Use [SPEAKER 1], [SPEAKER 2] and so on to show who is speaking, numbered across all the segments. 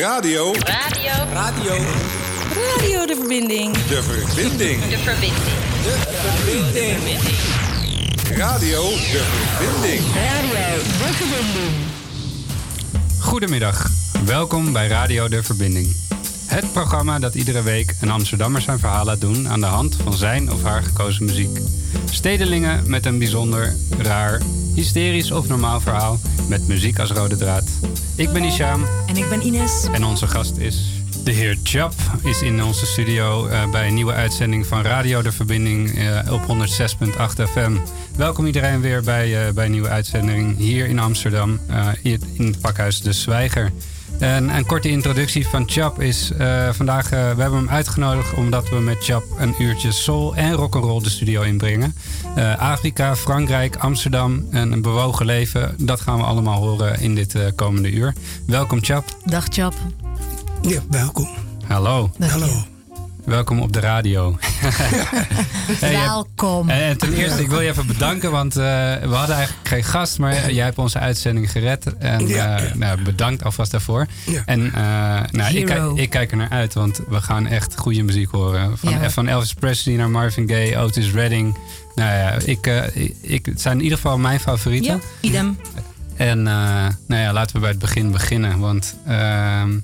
[SPEAKER 1] Radio.
[SPEAKER 2] Radio.
[SPEAKER 3] Radio.
[SPEAKER 4] Radio de verbinding.
[SPEAKER 1] De verbinding.
[SPEAKER 2] De verbinding.
[SPEAKER 3] De verbinding.
[SPEAKER 1] Radio de verbinding.
[SPEAKER 4] Radio de verbinding.
[SPEAKER 5] Goedemiddag, welkom bij Radio De Verbinding. Het programma dat iedere week een Amsterdammer zijn verhaal laat doen aan de hand van zijn of haar gekozen muziek. Stedelingen met een bijzonder, raar, hysterisch of normaal verhaal met muziek als rode draad. Ik ben Isham
[SPEAKER 4] En ik ben Ines.
[SPEAKER 5] en onze gast is de heer Chap. Is in onze studio eh, bij een nieuwe uitzending van Radio De Verbinding eh, op 106.8 FM. Welkom iedereen weer bij, eh, bij een nieuwe uitzending hier in Amsterdam. hier in het pakhuis De Zwijger. En een korte introductie van Chap is eh, vandaag... eh, we hebben hem uitgenodigd omdat we met Chap een uurtje soul en rock'n'roll de studio inbrengen. Eh, Afrika, Frankrijk, Amsterdam en een bewogen leven. Dat gaan we allemaal horen in dit eh, komende uur. Welkom Chap.
[SPEAKER 4] Dag Chap.
[SPEAKER 3] Ja, welkom.
[SPEAKER 5] Hallo.
[SPEAKER 4] Dag
[SPEAKER 3] Hallo.
[SPEAKER 5] Welkom op de radio. Hey, eh,
[SPEAKER 4] Welkom.
[SPEAKER 5] en ten eerste, ik wil je even bedanken, want eh, we hadden eigenlijk geen gast, maar jij hebt onze uitzending gered. En
[SPEAKER 3] Ja,
[SPEAKER 5] eh. Nou, bedankt alvast daarvoor.
[SPEAKER 3] Ja.
[SPEAKER 5] En eh, nou, ik, kijk, ik kijk er naar uit, want we gaan echt goede muziek horen. Van,
[SPEAKER 4] Ja.
[SPEAKER 5] van Elvis Presley naar Marvin Gaye, Otis Redding. Nou ja, ik, eh, ik, het zijn in ieder geval mijn favorieten.
[SPEAKER 4] Ja, idem.
[SPEAKER 5] En eh, nou ja, laten we bij het begin beginnen, want ehm,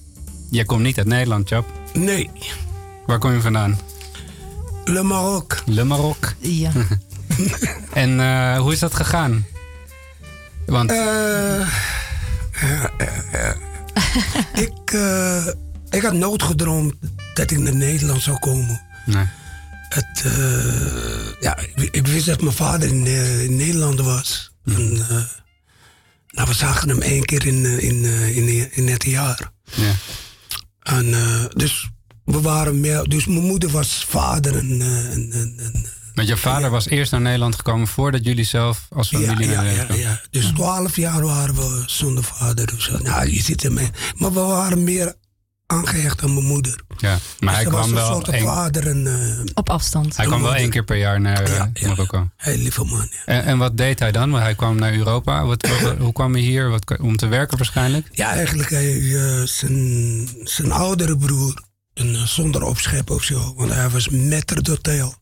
[SPEAKER 5] jij komt niet uit Nederland, Chap.
[SPEAKER 3] Nee,
[SPEAKER 5] Waar kom je vandaan?
[SPEAKER 3] Le Maroc.
[SPEAKER 5] Le Maroc.
[SPEAKER 4] Ja.
[SPEAKER 5] En eh, hoe is dat gegaan? Want
[SPEAKER 3] ja, eh. ik, eh, ik had nooit gedroomd dat ik naar Nederland zou komen.
[SPEAKER 5] nee.
[SPEAKER 3] Het, eh, ja, ik, ik wist dat mijn vader in, in Nederland was. En, eh, nou, we zagen hem één keer in, in, eh, in, in het jaar.
[SPEAKER 5] ja.
[SPEAKER 3] En, eh, dus we waren meer. Dus mijn moeder was vader en. eh, en, en, en
[SPEAKER 5] Want je vader was eerst naar Nederland gekomen voordat jullie zelf als
[SPEAKER 3] ja,
[SPEAKER 5] familie
[SPEAKER 3] ja,
[SPEAKER 5] naar
[SPEAKER 3] ja,
[SPEAKER 5] Nederland
[SPEAKER 3] ja. Dus twaalf jaar waren we zonder vader. Dus, eh, nou, je zit ermee. Maar we waren meer aangehecht aan mijn moeder.
[SPEAKER 5] Ja, maar hij kwam,
[SPEAKER 3] een
[SPEAKER 5] wel
[SPEAKER 3] soort
[SPEAKER 5] één,
[SPEAKER 3] vader en. eh,
[SPEAKER 4] Op afstand.
[SPEAKER 5] hij kwam wel één keer per jaar naar eh,
[SPEAKER 3] Ja, ja.
[SPEAKER 5] Marokko.
[SPEAKER 3] heel lieve man. Ja.
[SPEAKER 5] En, en wat deed hij dan? Want hij kwam naar Europa. Wat, wat- hoe kwam hij hier? Wat, om te werken waarschijnlijk?
[SPEAKER 3] Ja, eigenlijk hij, eh, zijn, zijn oudere broer. En, eh, zonder opschep of zo. Want hij was maître d'hôtel.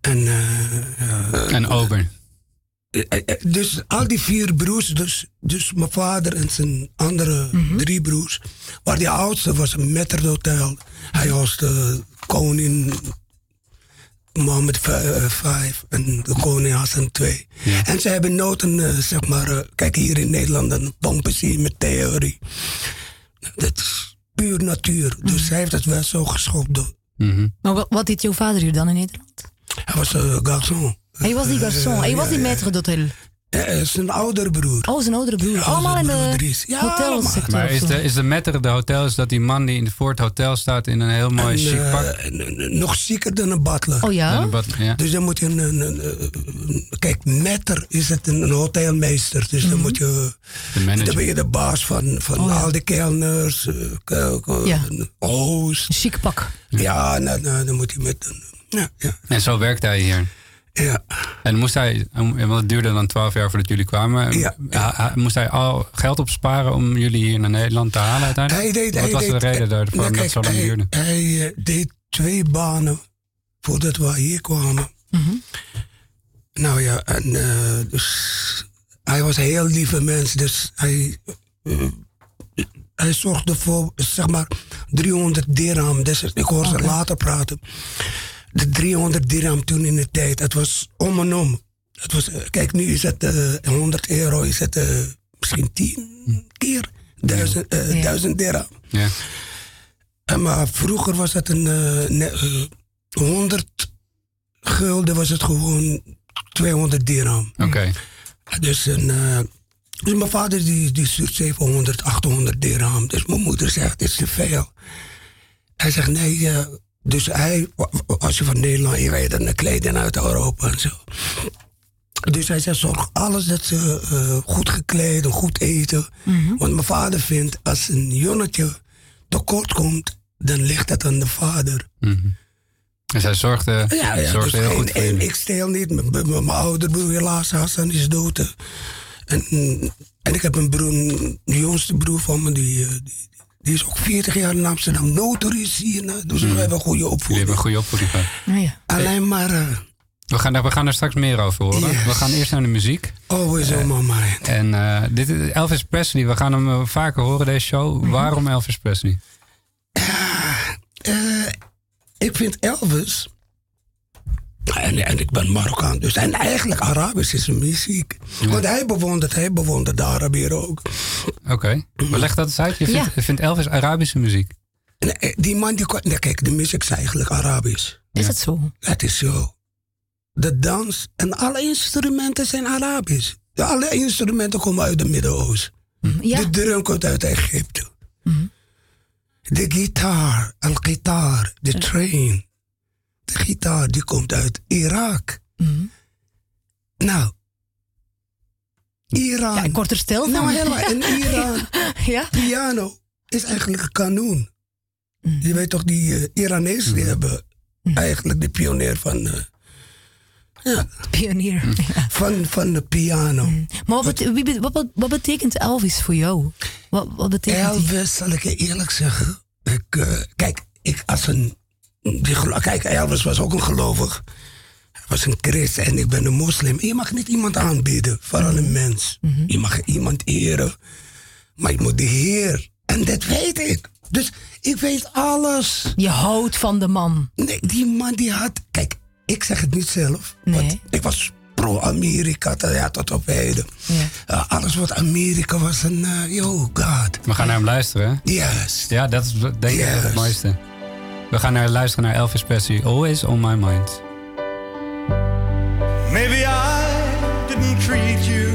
[SPEAKER 3] En eh, eh,
[SPEAKER 5] En Ober.
[SPEAKER 3] Dus al die vier broers, dus, dus mijn vader en zijn andere drie broers. Maar die oudste was een maître d'hôtel. Hij was de koning Mohammed v- vijf en de koning Hassan twee.
[SPEAKER 5] Ja.
[SPEAKER 3] En ze hebben nooit een, zeg maar, kijk hier in Nederland een pompensie met theorie. Dat is puur natuur. Dus hij heeft het wel zo geschopt.
[SPEAKER 5] Mhm.
[SPEAKER 4] Maar wat, wat deed jouw vader hier dan in Nederland?
[SPEAKER 3] Hij was een garçon.
[SPEAKER 4] Hij was die garçon. Hij was die
[SPEAKER 3] ja,
[SPEAKER 4] maître d'hôtel.
[SPEAKER 3] Eh, zijn oudere broer.
[SPEAKER 4] Oh, zijn oudere broer.
[SPEAKER 3] Ja,
[SPEAKER 4] allemaal in de
[SPEAKER 3] Dries. Ja,
[SPEAKER 4] hotelsector.
[SPEAKER 5] Maar is de, is de metter de hotel, is dat die man die in de, voor het hotel staat in een heel mooi
[SPEAKER 3] En,
[SPEAKER 5] chic
[SPEAKER 3] eh,
[SPEAKER 5] pak?
[SPEAKER 3] nog zieker dan een butler.
[SPEAKER 4] Oh ja?
[SPEAKER 3] Dus dan moet je een. een, een- een- kijk, metter is het een, een hotelmeester. Dus dan moet je.
[SPEAKER 5] De manager.
[SPEAKER 3] Dan ben je de baas van, van
[SPEAKER 4] Mhm. Oh ja.
[SPEAKER 3] al die kelners, ke- ke-
[SPEAKER 4] Ja.
[SPEAKER 3] host.
[SPEAKER 4] Een chic pak.
[SPEAKER 3] Ja, nou, nou, dan moet je met een. Ja, ja,
[SPEAKER 5] En zo werkte hij hier.
[SPEAKER 3] Ja.
[SPEAKER 5] En moest hij, want het duurde dan twaalf jaar voordat jullie kwamen.
[SPEAKER 3] Ja.
[SPEAKER 5] Moest hij al geld opsparen om jullie hier naar Nederland te halen uiteindelijk?
[SPEAKER 3] Hij deed,
[SPEAKER 5] Wat
[SPEAKER 3] hij
[SPEAKER 5] was
[SPEAKER 3] deed,
[SPEAKER 5] de reden daarvoor
[SPEAKER 3] nou,
[SPEAKER 5] dat het zo lang
[SPEAKER 3] hij,
[SPEAKER 5] duurde?
[SPEAKER 3] Hij eh, deed twee banen voordat we hier kwamen.
[SPEAKER 4] Mhm.
[SPEAKER 3] Nou ja, en eh, dus hij was een heel lieve mens. Dus hij, eh, hij zorgde voor, zeg maar, 300 dirham. Dus ik hoor ze later praten. De 300 dirham toen in de tijd, het was om en om. Het was, eh, kijk, nu is het eh 100 euro, is het eh, misschien 10 keer 1000, eh,
[SPEAKER 4] Ja.
[SPEAKER 3] 1000 dirham.
[SPEAKER 5] Ja.
[SPEAKER 3] En maar vroeger was het een eh, ne- eh, 100 gulden, was het gewoon 200 dirham.
[SPEAKER 5] Oké.
[SPEAKER 3] Dus, een, eh, dus mijn vader die, die stuurt 700, 800 dirham. Dus mijn moeder zegt, dit is te veel. Hij zegt, nee, eh, dus hij, als je van Nederland, je weet dan kleding uit Europa en zo. Dus hij zegt, zorg alles dat ze eh, goed gekleed en goed eten. Want mijn vader vindt, als een jongetje tekort komt, dan ligt het aan de vader.
[SPEAKER 5] Mhm. Dus hij zorgde,
[SPEAKER 3] Ja, ja
[SPEAKER 5] zorgde
[SPEAKER 3] dus
[SPEAKER 5] heel
[SPEAKER 3] geen-
[SPEAKER 5] goed voor
[SPEAKER 3] en ik steel niet. Mijn, mijn, mijn oude broer helaas, Hassan, is dood. En, en ik heb een broer, een jongste broer van me, die, eh, die, Die is ook 40 jaar in Amsterdam. Notaris hier. nou, Dus
[SPEAKER 5] Hmm.
[SPEAKER 3] we hebben een goede opvoeding.
[SPEAKER 5] hebben een goede opvoeding gehad.
[SPEAKER 4] Nou ja.
[SPEAKER 3] Alleen maar... eh,
[SPEAKER 5] We gaan, daar, we gaan er straks meer over horen.
[SPEAKER 3] Yes.
[SPEAKER 5] We gaan eerst naar de muziek.
[SPEAKER 3] always on my mind.
[SPEAKER 5] En eh, dit is Elvis Presley. We gaan hem eh, vaker horen, deze show.
[SPEAKER 3] Mhm.
[SPEAKER 5] Waarom Elvis Presley?
[SPEAKER 3] Eh, ik vind Elvis... En, en ik ben Marokkaan, dus en eigenlijk Arabisch is muziek. Want hij bewondert, hij bewondert de Arabieren ook.
[SPEAKER 5] Oké, maar leg dat eens uit. Je vindt,
[SPEAKER 4] Ja.
[SPEAKER 5] vindt Elvis Arabische muziek.
[SPEAKER 3] Eh, die man die kon, nee, kijk, de muziek is eigenlijk Arabisch.
[SPEAKER 4] Is het zo?
[SPEAKER 3] Het is zo. De dans en alle instrumenten zijn Arabisch. Alle instrumenten komen uit het Midden-Oosten.
[SPEAKER 4] Ja.
[SPEAKER 3] De drum komt uit Egypte. De gitaar, al-gitaar, de train. Gitaar die komt uit Irak. Nou, Iran.
[SPEAKER 4] Ja, ik word er stil.
[SPEAKER 3] Nou, helemaal. In Iran,
[SPEAKER 4] ja?
[SPEAKER 3] piano is eigenlijk een kanoen. Je weet toch, die eh, Iranezen die hebben eigenlijk de pionier van, eh, ja,
[SPEAKER 4] Pionier. Ja.
[SPEAKER 3] van, van de piano.
[SPEAKER 4] Maar wat, wat, wat, wat betekent Elvis voor jou? Wat, wat betekent?
[SPEAKER 3] Elvis, zal ik je eerlijk zeggen. Ik, eh, kijk, ik als een. Die, kijk, Elvis was ook een gelovig. Hij was een christ en ik ben een moslim. Je mag niet iemand aanbieden, vooral een mens. Je mag iemand eren. Maar je moet de Heer. En dat weet ik. Dus ik weet alles.
[SPEAKER 4] Je houdt van de man.
[SPEAKER 3] Nee, die man die had. Kijk, ik zeg het niet zelf.
[SPEAKER 4] Nee.
[SPEAKER 3] Want ik was pro-Amerika tot, ja, tot op heden.
[SPEAKER 4] Ja.
[SPEAKER 3] Eh, alles wat Amerika was een. eh yo, God.
[SPEAKER 5] We gaan naar hem luisteren. hè?
[SPEAKER 3] Yes.
[SPEAKER 5] Ja, dat is denk ik
[SPEAKER 3] Yes.
[SPEAKER 5] het mooiste. We gaan naar, luisteren naar Elvis Presley. Always on my mind.
[SPEAKER 2] Maybe I didn't treat you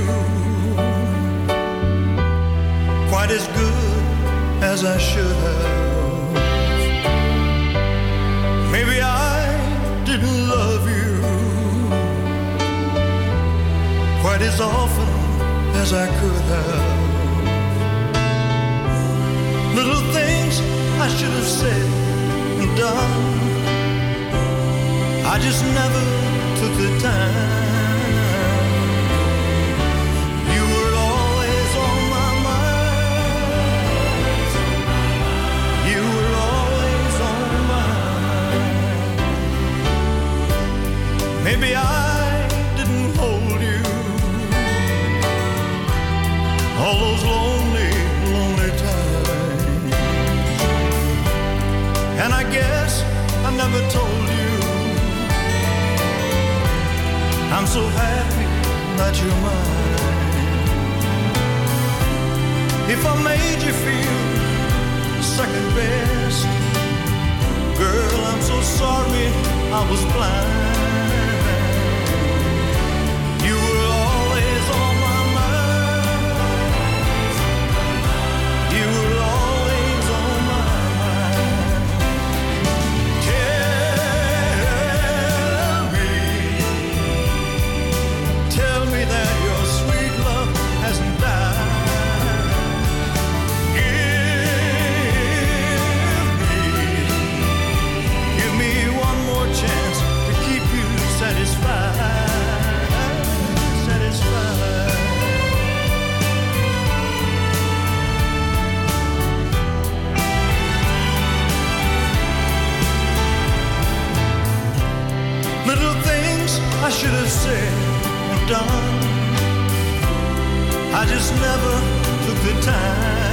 [SPEAKER 2] quite as good as I should have. Maybe I didn't love you quite as often as I could have. Little things I should have said done. I just never took the time. You were always on my mind. You were always on my mind. Maybe I never told you I'm so happy that you're mine. If I made you feel second best, girl, I'm so sorry I was blind. Little things I should have said and done. I just never took the time.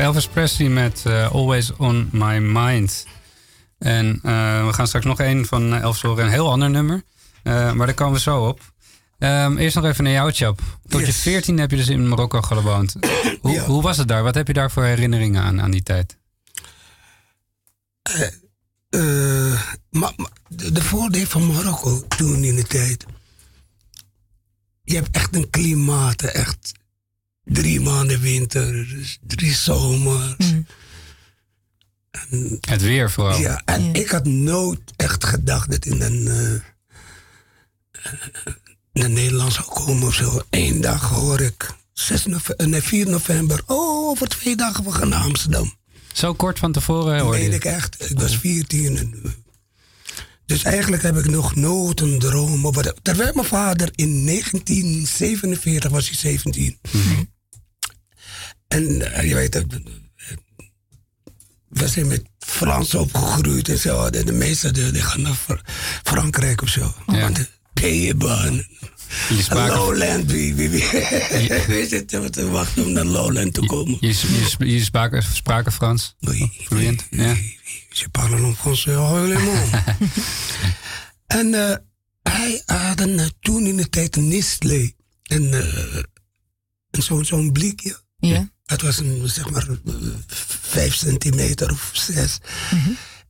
[SPEAKER 5] Elvis Presley met eh, Always on My Mind. En eh, we gaan straks nog een van eh, Elvis horen, een heel ander nummer. Maar daar komen we zo op. Ehm, eerst nog even naar jou, Chap. Tot je. 14 heb je dus in Marokko gewoond. Hoe,
[SPEAKER 3] Ja.
[SPEAKER 5] hoe was het daar? Wat heb je daar voor herinneringen aan, aan die tijd?
[SPEAKER 3] Maar, de voordeel van Marokko toen in de tijd. Je hebt echt een klimaat, echt drie maanden winter, dus drie zomers.
[SPEAKER 5] Het weer vooral.
[SPEAKER 3] Ja, en
[SPEAKER 4] Ja.
[SPEAKER 3] ik had nooit echt gedacht dat in een, eh, eh, naar Nederland zou komen of zo. Eén dag hoor ik, 6 nove- eh, nee, 4 november, oh, over twee dagen we gaan naar Amsterdam.
[SPEAKER 5] Zo kort van tevoren hoorde
[SPEAKER 3] Weet ik echt. Ik was 14. En, eh, dus eigenlijk heb ik nog nooit een droom. over- Terwijl mijn vader in 1947 was hij 17. En eh, je weet, eh, we zijn met Frans opgegroeid en zo. De, de meesten die, die gaan naar Fr- Frankrijk of zo.
[SPEAKER 5] Ja.
[SPEAKER 3] Want.
[SPEAKER 5] Je sprak,
[SPEAKER 3] Lowland, wie, wie, wie. We zitten te wachten om naar Lowland te komen.
[SPEAKER 5] je, je, je sprak, spraken Frans.
[SPEAKER 3] Oui,
[SPEAKER 5] Vloeiend,
[SPEAKER 3] oui,
[SPEAKER 5] ja.
[SPEAKER 3] Je parle en français, oh, helemaal. en eh, hij had een, eh, toen in de tijd een Nestlé. En, en zo'n zo'n blikje.
[SPEAKER 4] Ja.
[SPEAKER 3] Het was een, zeg maar, eh, vijf centimeter of zes.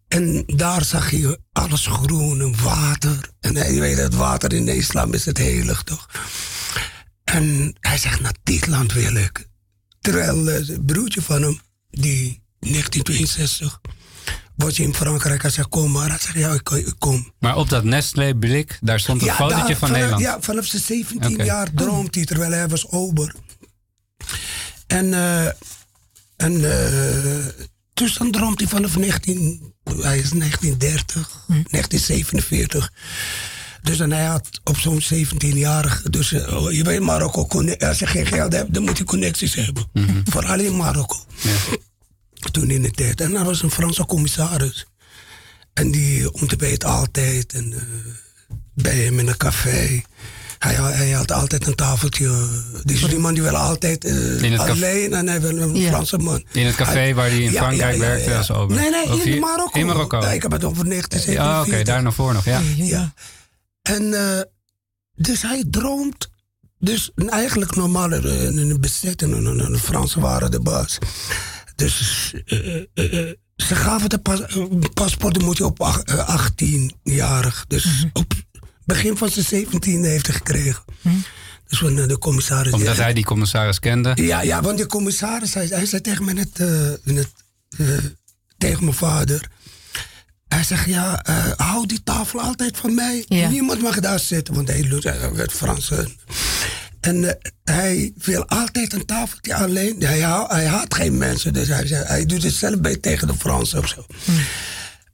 [SPEAKER 3] En daar zag je alles groen en water. En eh, je weet, het water in de islam is het heilig, toch? En hij zegt, naar dit land wil ik. Terwijl eh, het broertje van hem, die 1962, was in Frankrijk. Hij zegt, kom maar. Hij zegt, ja, ik, kom.
[SPEAKER 5] Maar op dat Nestlé blik, daar stond een
[SPEAKER 3] Ja,
[SPEAKER 5] fotootje
[SPEAKER 3] daar,
[SPEAKER 5] van
[SPEAKER 3] vanaf,
[SPEAKER 5] Nederland.
[SPEAKER 3] Ja, vanaf zijn 17
[SPEAKER 5] Oké.
[SPEAKER 3] jaar droomt hij, terwijl hij was ober. En, eh en eh, dus dan droomt hij vanaf 19, hij is 1930, 1947. Dus dan hij had op zo'n 17-jarige, dus eh, je weet Marokko, als je geen geld hebt, dan moet je connecties hebben. Vooral in Marokko. Toen in de tijd. En hij was een Franse commissaris. En die ontbeet altijd en, eh, bij hem in een café. Hij, hij had altijd een tafeltje. Dus die man die wil altijd eh,
[SPEAKER 5] In het café?
[SPEAKER 3] alleen en hij wil een
[SPEAKER 4] Ja.
[SPEAKER 3] Franse man.
[SPEAKER 5] In het café waar hij in Frankrijk werkte als ober?
[SPEAKER 3] Nee, nee,
[SPEAKER 5] Of
[SPEAKER 3] in
[SPEAKER 5] hier-
[SPEAKER 3] Marokko.
[SPEAKER 5] in Marokko?
[SPEAKER 3] Ja, ik heb het over 1947.
[SPEAKER 5] Ja, oké, daar nog voor nog, ja.
[SPEAKER 3] Ja. En eh, dus hij droomt. Dus eigenlijk normaal eh, in een bezetting, en de Fransen waren de baas. Dus ze gaven de pas, paspoort, dan moet je op ach- eh, 18-jarig. Dus op begin van zijn 17e heeft hij gekregen. Dus van eh, de commissaris.
[SPEAKER 5] Omdat
[SPEAKER 3] ja,
[SPEAKER 5] hij die commissaris kende.
[SPEAKER 3] ja, ja, want de commissaris, hij, hij zei tegen me net, eh, in het, eh, tegen mijn vader. Hij zegt, ja, eh, hou die tafel altijd van mij.
[SPEAKER 4] Ja.
[SPEAKER 3] Niemand mag daar zitten, want hij werd Frans. eh. En eh, hij wil altijd een tafeltje alleen. Hij, hij haat geen mensen, dus hij, hij doet het zelf bij tegen de Fransen of zo.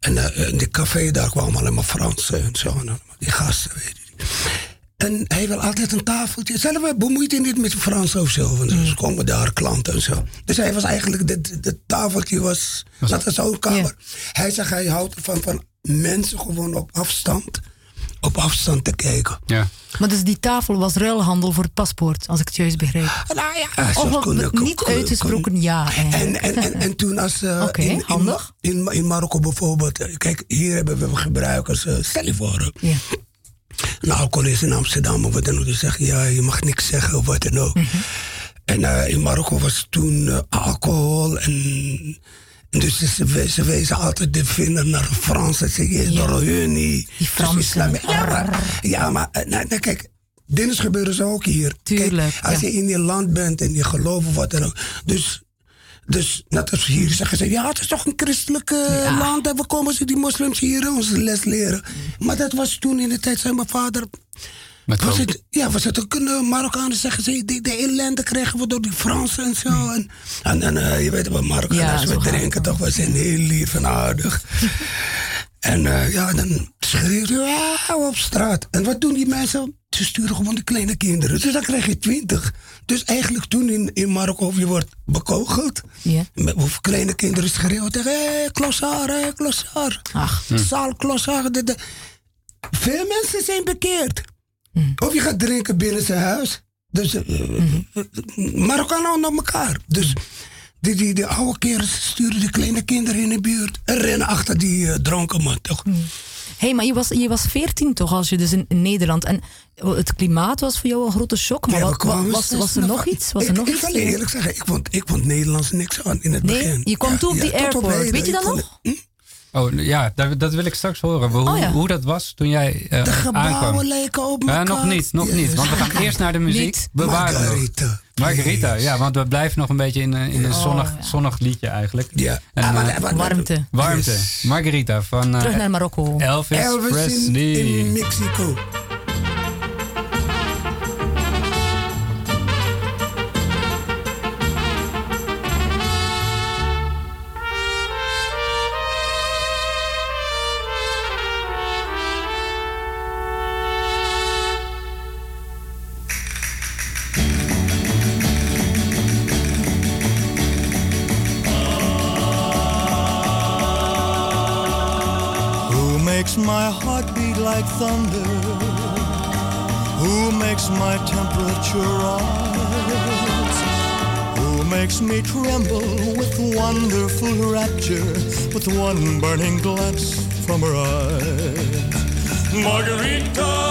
[SPEAKER 3] En eh, in de café daar kwamen alleen maar Fransen en zo. En allemaal die gasten, weet je. En hij wil altijd een tafeltje. Zelf bemoeit hij niet met de Fransen of zo. Want er komen daar klanten en zo. Dus hij was eigenlijk, het tafeltje was, dat is zo'n kamer. Hij zegt, hij houdt ervan van mensen gewoon op afstand, op afstand te kijken.
[SPEAKER 5] Ja.
[SPEAKER 4] Maar dus die tafel was ruilhandel voor het paspoort, als ik het juist begreep.
[SPEAKER 3] Nou ja,
[SPEAKER 4] Of
[SPEAKER 3] kon- kon-
[SPEAKER 4] niet
[SPEAKER 3] kon-
[SPEAKER 4] uitgesproken ja.
[SPEAKER 3] En, en, en, en toen als... eh,
[SPEAKER 4] Oké,
[SPEAKER 3] in, in,
[SPEAKER 4] handig.
[SPEAKER 3] In, in Marokko bijvoorbeeld. eh, Kijk, hier hebben we gebruikers. eh stel je voor. eh,
[SPEAKER 4] Ja.
[SPEAKER 3] een alcoholist in Amsterdam of wat dan ook. Die zeggen, ja, je mag niks zeggen of wat dan ook.
[SPEAKER 4] Mhm.
[SPEAKER 3] En eh, in Marokko was toen eh, alcohol en... Dus ze, ze wezen altijd de vinger naar de Fransen. Ze zeggen,
[SPEAKER 4] Ja.
[SPEAKER 3] door hun niet.
[SPEAKER 4] Die Fransen.
[SPEAKER 3] Islam- Ja, maar, eh, nou, nou, kijk, dit is gebeuren zo ook hier.
[SPEAKER 4] Tuurlijk,
[SPEAKER 3] Kijk, als
[SPEAKER 4] ja.
[SPEAKER 3] je in je land bent en je gelooft of wat dan ook. Dus, dus net als hier zeggen ze, ja, het is toch een christelijk land. En we komen ze die moslims hier onze les leren. Maar dat was toen in de tijd, zei mijn vader.
[SPEAKER 5] Met
[SPEAKER 3] Was
[SPEAKER 5] ook-
[SPEAKER 3] het, ja, was het ook een uh, Marokkanen zeggen ze, de, de ellende krijgen we door die Fransen en zo. En, en, en eh, je weet wel, Marokkanen,
[SPEAKER 4] Ja,
[SPEAKER 3] we drinken toch, we zijn heel lief en aardig. en eh, ja, dan schreeuwen ze op straat. En wat doen die mensen? Ze sturen gewoon de kleine kinderen. Dus dan krijg je twintig. Dus eigenlijk toen in, in Marokko, je wordt bekogeld. Met of kleine kinderen schreeuwen tegen, hé, hey, klossaar, hé, klossaar.
[SPEAKER 4] Ach.
[SPEAKER 3] Zaal, klossaar. Veel mensen zijn bekeerd. Of je gaat drinken binnen zijn huis. Dus uh, Marokkanen onder elkaar. Dus, die, die, die oude kerels sturen de kleine kinderen in de buurt. En rennen achter die eh, dronken man, toch?
[SPEAKER 4] Hé, hey, maar je was, je was 14 toch, als je dus in, in Nederland. En het klimaat was voor jou een grote shock. Maar
[SPEAKER 3] Ja,
[SPEAKER 4] wat, was, was er nog iets? Was er
[SPEAKER 3] ik,
[SPEAKER 4] nog
[SPEAKER 3] ik
[SPEAKER 4] iets?
[SPEAKER 3] eerlijk zeggen, ik vond, ik vond Nederlands niks aan in het
[SPEAKER 4] Nee,
[SPEAKER 3] begin.
[SPEAKER 4] je kwam toe op die airport. Weet je dat nog?
[SPEAKER 3] het-
[SPEAKER 5] Oh ja, dat, dat wil ik straks horen. Hoe,
[SPEAKER 4] Oh ja.
[SPEAKER 5] hoe dat was toen jij eh,
[SPEAKER 3] De gebouwen
[SPEAKER 5] aankwam.
[SPEAKER 3] lijken op
[SPEAKER 5] Ja,
[SPEAKER 3] elkaar.
[SPEAKER 5] nog niet, nog niet. Want we gaan eerst naar de muziek. Bewaren.
[SPEAKER 3] Margarita.
[SPEAKER 5] Margarita, ja, want we blijven nog een beetje in, een- in een
[SPEAKER 4] Oh,
[SPEAKER 5] zonnig,
[SPEAKER 4] ja.
[SPEAKER 5] zonnig liedje eigenlijk.
[SPEAKER 3] Ja.
[SPEAKER 5] En,
[SPEAKER 3] Ah, maar-
[SPEAKER 5] eh,
[SPEAKER 3] maar-
[SPEAKER 4] Warmte.
[SPEAKER 5] warmte.
[SPEAKER 3] Yes.
[SPEAKER 5] Margarita van eh,
[SPEAKER 4] Terug naar Marokko.
[SPEAKER 5] Elvis,
[SPEAKER 3] Elvis in,
[SPEAKER 5] Presley.
[SPEAKER 3] in Mexico.
[SPEAKER 2] My heart beat like thunder? Who makes my temperature rise? Who makes me tremble with wonderful rapture with one burning glance from her eyes? Margarita.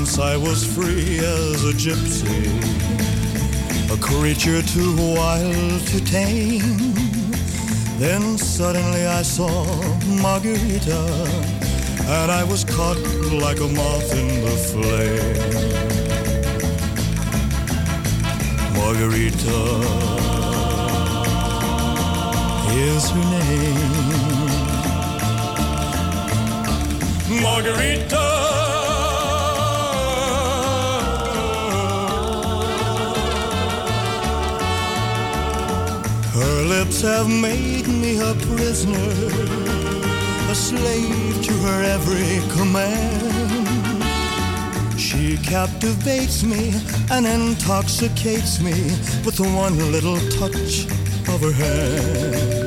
[SPEAKER 2] Once I was free as a gypsy, a creature too wild to tame. Then suddenly I saw Margarita, and I was caught like a moth in the flame. Margarita is her name. Margarita. Her lips have made me a prisoner, a slave to her every command. She captivates me and intoxicates me with the one little touch of her hand.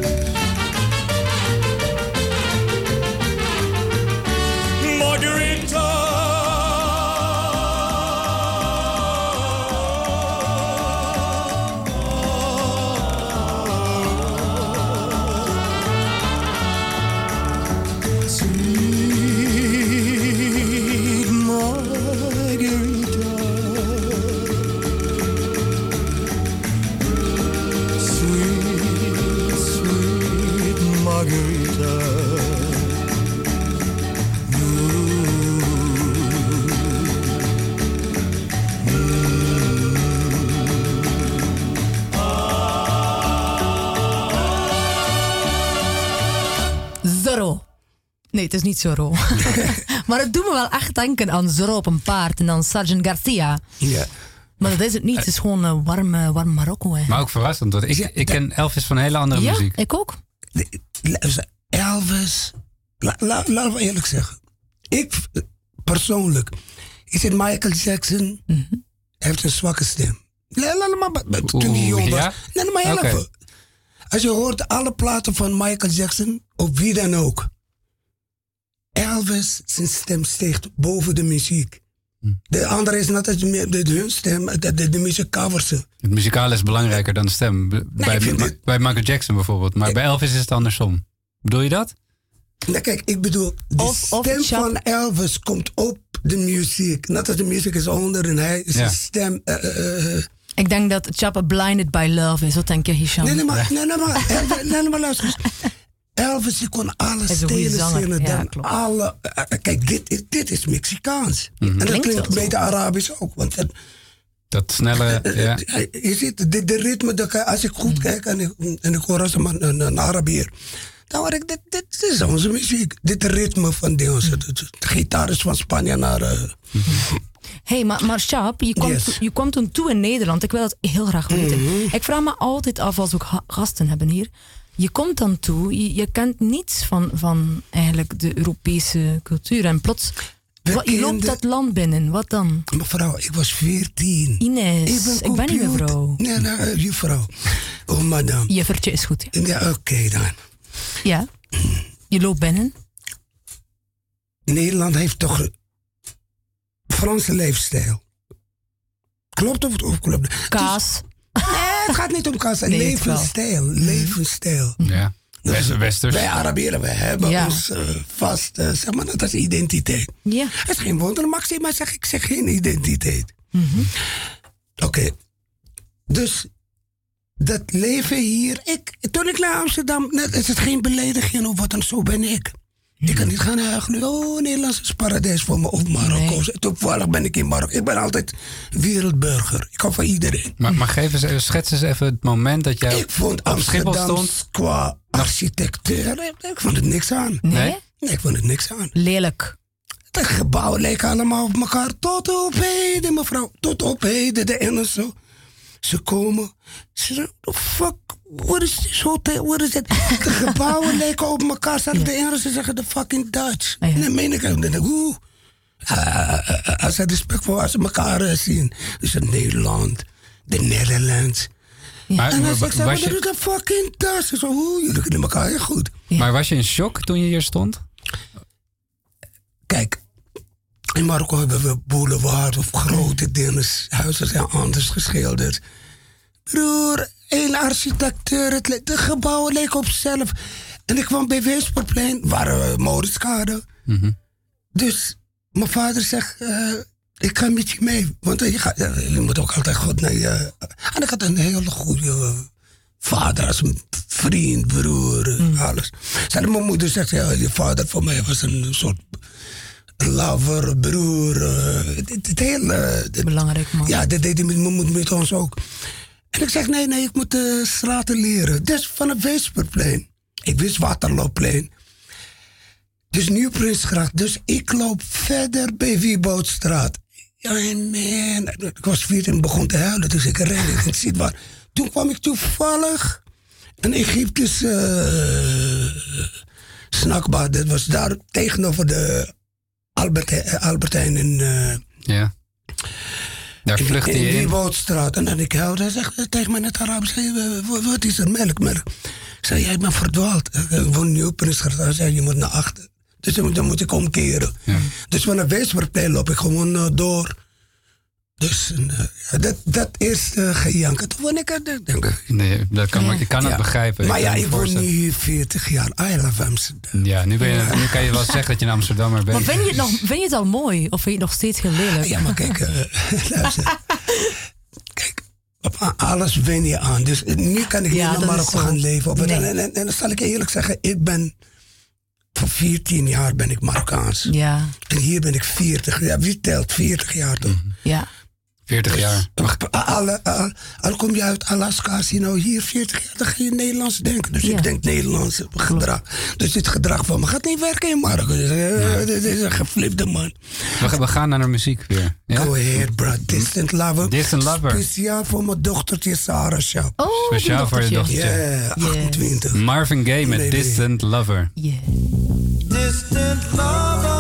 [SPEAKER 4] Nee, het is niet Zorro. maar het doet me wel echt denken aan Zorro op een paard en dan Sergeant Garcia.
[SPEAKER 3] Ja.
[SPEAKER 4] Maar dat is het niet. Het is gewoon eh, warm, eh, warm Marokko. Hè.
[SPEAKER 5] Maar ook verrassend, want ik,
[SPEAKER 3] Ja,
[SPEAKER 5] ik ken Elvis van hele andere
[SPEAKER 4] ja,
[SPEAKER 5] muziek.
[SPEAKER 4] ik ook.
[SPEAKER 3] Elvis. La, la, laten we eerlijk zeggen. Ik persoonlijk. Is het Michael Jackson? heeft een zwakke stem. La- la- la- maar- maar- Toen hij jong was.
[SPEAKER 5] ja?
[SPEAKER 3] Maar even. Als je hoort alle platen van Michael Jackson, op wie dan ook. Elvis, zijn stem steekt boven de muziek. De andere is net als de, de, hun stem, de, de, de muziek covers ze.
[SPEAKER 5] Het muzikale is belangrijker dan de stem. Bij,
[SPEAKER 3] dit-
[SPEAKER 5] bij Michael Jackson bijvoorbeeld. Maar bij Elvis is het andersom. Bedoel je dat?
[SPEAKER 3] Nou, kijk, ik bedoel, de
[SPEAKER 4] Of- of
[SPEAKER 3] stem
[SPEAKER 4] Chuck-
[SPEAKER 3] van Elvis komt op de muziek. Net als de muziek is onder en hij is
[SPEAKER 5] Ja.
[SPEAKER 3] een stem. eh, eh, eh.
[SPEAKER 4] Ik denk dat Chapa Blinded by Love is. Wat denk je, Hisham?
[SPEAKER 3] Nee, nee, maar, nee, nee, maar, nee, nee, maar luister eens. Elvis, die kon alle stelen zingen.
[SPEAKER 4] ja,
[SPEAKER 3] dan
[SPEAKER 4] klopt.
[SPEAKER 3] alle, eh, eh, kijk, dit, is- dit is Mexicaans. En dat
[SPEAKER 4] Klinkt
[SPEAKER 3] klinkt beetje Arabisch ook. Want het,
[SPEAKER 5] Dat snelle. Ja.
[SPEAKER 3] eh, je ziet, de, de ritme, de, als ik
[SPEAKER 4] Mm.
[SPEAKER 3] goed kijk en ik, en ik hoor als een, een, een Arabier. Dan hoor ik, dit, dit is onze muziek. Dit ritme van die onze. De, de gitaar is van Spanje naar... eh,
[SPEAKER 4] hey, maar, maar Sjaap, je kwam,
[SPEAKER 3] Yes.
[SPEAKER 4] to- je kwam toen toe in Nederland. Ik wil dat heel graag weten.
[SPEAKER 3] Mhm.
[SPEAKER 4] Ik vraag me altijd af, als we gasten hebben hier. Je komt dan toe, je, je kent niets van, van eigenlijk de Europese cultuur. En plots, wat, je loopt dat land binnen. Wat dan?
[SPEAKER 3] Mevrouw, ik was 14.
[SPEAKER 4] Ines, ik ben, niet
[SPEAKER 3] computer-
[SPEAKER 4] mevrouw.
[SPEAKER 3] Nee, nee, eh, juffrouw. Oh, madame.
[SPEAKER 4] Juffertje is goed, ja.
[SPEAKER 3] Ja, oké dan.
[SPEAKER 4] Ja, Je loopt binnen.
[SPEAKER 3] Nederland heeft toch Franse leefstijl. Klopt of, of klopt het?
[SPEAKER 4] Kaas.
[SPEAKER 3] Nee, het gaat niet om kaas.
[SPEAKER 4] Nee, het wel.
[SPEAKER 3] levensstijl. Levensstijl.
[SPEAKER 5] Ja. Westers.
[SPEAKER 3] Wij Arabieren, wij hebben
[SPEAKER 4] Ja.
[SPEAKER 3] ons eh, vast, eh, zeg maar, dat is identiteit.
[SPEAKER 4] Ja.
[SPEAKER 3] Het is geen wonder, Maxima zeg ik, zeg geen identiteit.
[SPEAKER 4] Mhm.
[SPEAKER 3] Oké. Dus dat leven hier, ik, toen ik naar Amsterdam, net, is het geen belediging of wat dan, zo ben ik. Ik kan niet gaan huilen, oh Nederlands is paradijs voor me, of Marokko.
[SPEAKER 4] Nee.
[SPEAKER 3] Toevallig ben ik in Marokko. Ik ben altijd wereldburger. Ik hou van iedereen.
[SPEAKER 5] Maar, maar geef eens, schets eens even het moment dat jij
[SPEAKER 3] Ik vond
[SPEAKER 5] op Schiphol
[SPEAKER 3] Amsterdam
[SPEAKER 5] stond.
[SPEAKER 3] qua architectuur, ik, ik vond het niks aan.
[SPEAKER 4] Nee?
[SPEAKER 5] Nee?
[SPEAKER 3] Ik vond het niks aan.
[SPEAKER 4] Lelijk.
[SPEAKER 3] De gebouwen lijken allemaal op elkaar. Tot op heden, mevrouw. Tot op heden, de Engelsen. Ze komen. Ze zeggen, the fuck, what is this hotel? What is it? De gebouwen lijken op elkaar. Zelfs de Engelsen zeggen de fucking Dutch.
[SPEAKER 4] Ja.
[SPEAKER 3] En dan meen ik, dan denk ik, hoe? Als ze respect voor als ze elkaar eh, zien. Dus het Nederland, de Netherlands.
[SPEAKER 5] Maar,
[SPEAKER 3] En dan zeg ik,
[SPEAKER 5] was
[SPEAKER 3] wat
[SPEAKER 5] je,
[SPEAKER 3] is de fucking Dutch? Zo, hoe? Jullie kennen elkaar heel goed.
[SPEAKER 5] maar was je in shock toen je hier stond?
[SPEAKER 3] Kijk, in Marokko hebben we boulevard of grote dingen. Huizen zijn anders geschilderd. Broer, één architectuur, het, de gebouwen leken op zichzelf. En ik kwam bij Weesperplein, waar we Moritzkade. Dus mijn vader zegt, eh, ik ga met je mee. Want eh, je, gaat, eh, je moet ook altijd goed naar je... En ik had een hele goede eh, vader als een vriend, broer, eh, alles. Zei mijn moeder zegt, ja, je vader voor mij was een soort lover, broer. eh, het, het hele... dit-
[SPEAKER 4] Belangrijk man.
[SPEAKER 3] ja, dat deed hij met met ons ook. En ik zeg, nee, nee, ik moet de straten leren. Dus van het Weesperplein. Ik wist Waterloopplein. Dus Nieuwprinsgracht. Dus ik loop verder bij Wieboudstraat. Ja, man. Ik was 14 en begon te huilen. Dus ik rende. Ik zie het waar. Toen kwam ik toevallig een Egyptische uh, snackbar. Dat was daar tegenover de Albert, Albertijn in... eh,
[SPEAKER 5] Ja. Daar
[SPEAKER 3] in-
[SPEAKER 5] vluchtte
[SPEAKER 3] in
[SPEAKER 5] je
[SPEAKER 3] die
[SPEAKER 5] in.
[SPEAKER 3] Woudstraat. En dan ik huilde. Hij zegt tegen mij in het Arabisch: Wat is er? Melk, melk. Ik zei: Jij bent verdwaald. Ik woon nu op Prinsgracht. Hij zei: Je moet naar achter. Dus dan moet- ik omkeren. Dus van een Weesperplein loop ik gewoon eh, door. Dus eh, ja, dat, dat eerst uh, gejanken. Toen vond ik het. ik denk,
[SPEAKER 5] Nee, dat kan, ik kan het
[SPEAKER 3] ja.
[SPEAKER 5] begrijpen.
[SPEAKER 3] Maar ja, ik woon nu
[SPEAKER 5] voorstellen.
[SPEAKER 3] hier 40 jaar. I love Amsterdam.
[SPEAKER 5] Ja, nu, ben je, nu kan je wel zeggen dat je een Amsterdammer bent.
[SPEAKER 4] Maar vind je, het nog, vind je het al mooi? Of vind je het nog steeds heel lelijk?
[SPEAKER 3] Ja, maar kijk, eh, luister. Kijk, op alles wen je aan. Dus nu kan ik
[SPEAKER 4] Ja,
[SPEAKER 3] niet naar
[SPEAKER 4] is
[SPEAKER 3] Marokko
[SPEAKER 4] zo.
[SPEAKER 3] gaan leven.
[SPEAKER 4] Nee.
[SPEAKER 3] dan. en, en, en dan zal ik je eerlijk zeggen, ik ben... Voor 14 jaar ben ik Marokkaans.
[SPEAKER 4] Ja,
[SPEAKER 3] En hier ben ik 40 jaar. Wie telt 40 jaar toch?
[SPEAKER 4] ja.
[SPEAKER 5] 40 jaar.
[SPEAKER 3] Al, al, al kom je uit Alaska, als je nou hier 40 jaar, dan ga je Nederlands denken. Dus
[SPEAKER 4] Ja.
[SPEAKER 3] ik denk Nederlands gedrag. Dus dit gedrag van me gaat niet werken in Marokko. Dus, eh, Dit is een geflipte man.
[SPEAKER 5] We, we gaan naar de muziek weer. Ja?
[SPEAKER 3] Go ahead, bro. Distant Lover.
[SPEAKER 5] Distant Lover.
[SPEAKER 3] Speciaal voor mijn dochtertje Sarah Shah.
[SPEAKER 4] Oh,
[SPEAKER 5] Speciaal voor je
[SPEAKER 4] dochtertje.
[SPEAKER 5] dochter.
[SPEAKER 3] Ja, 28.
[SPEAKER 5] Marvin Gaye met
[SPEAKER 3] Nee, nee.
[SPEAKER 5] Distant Lover.
[SPEAKER 4] Yeah.
[SPEAKER 2] Distant lover,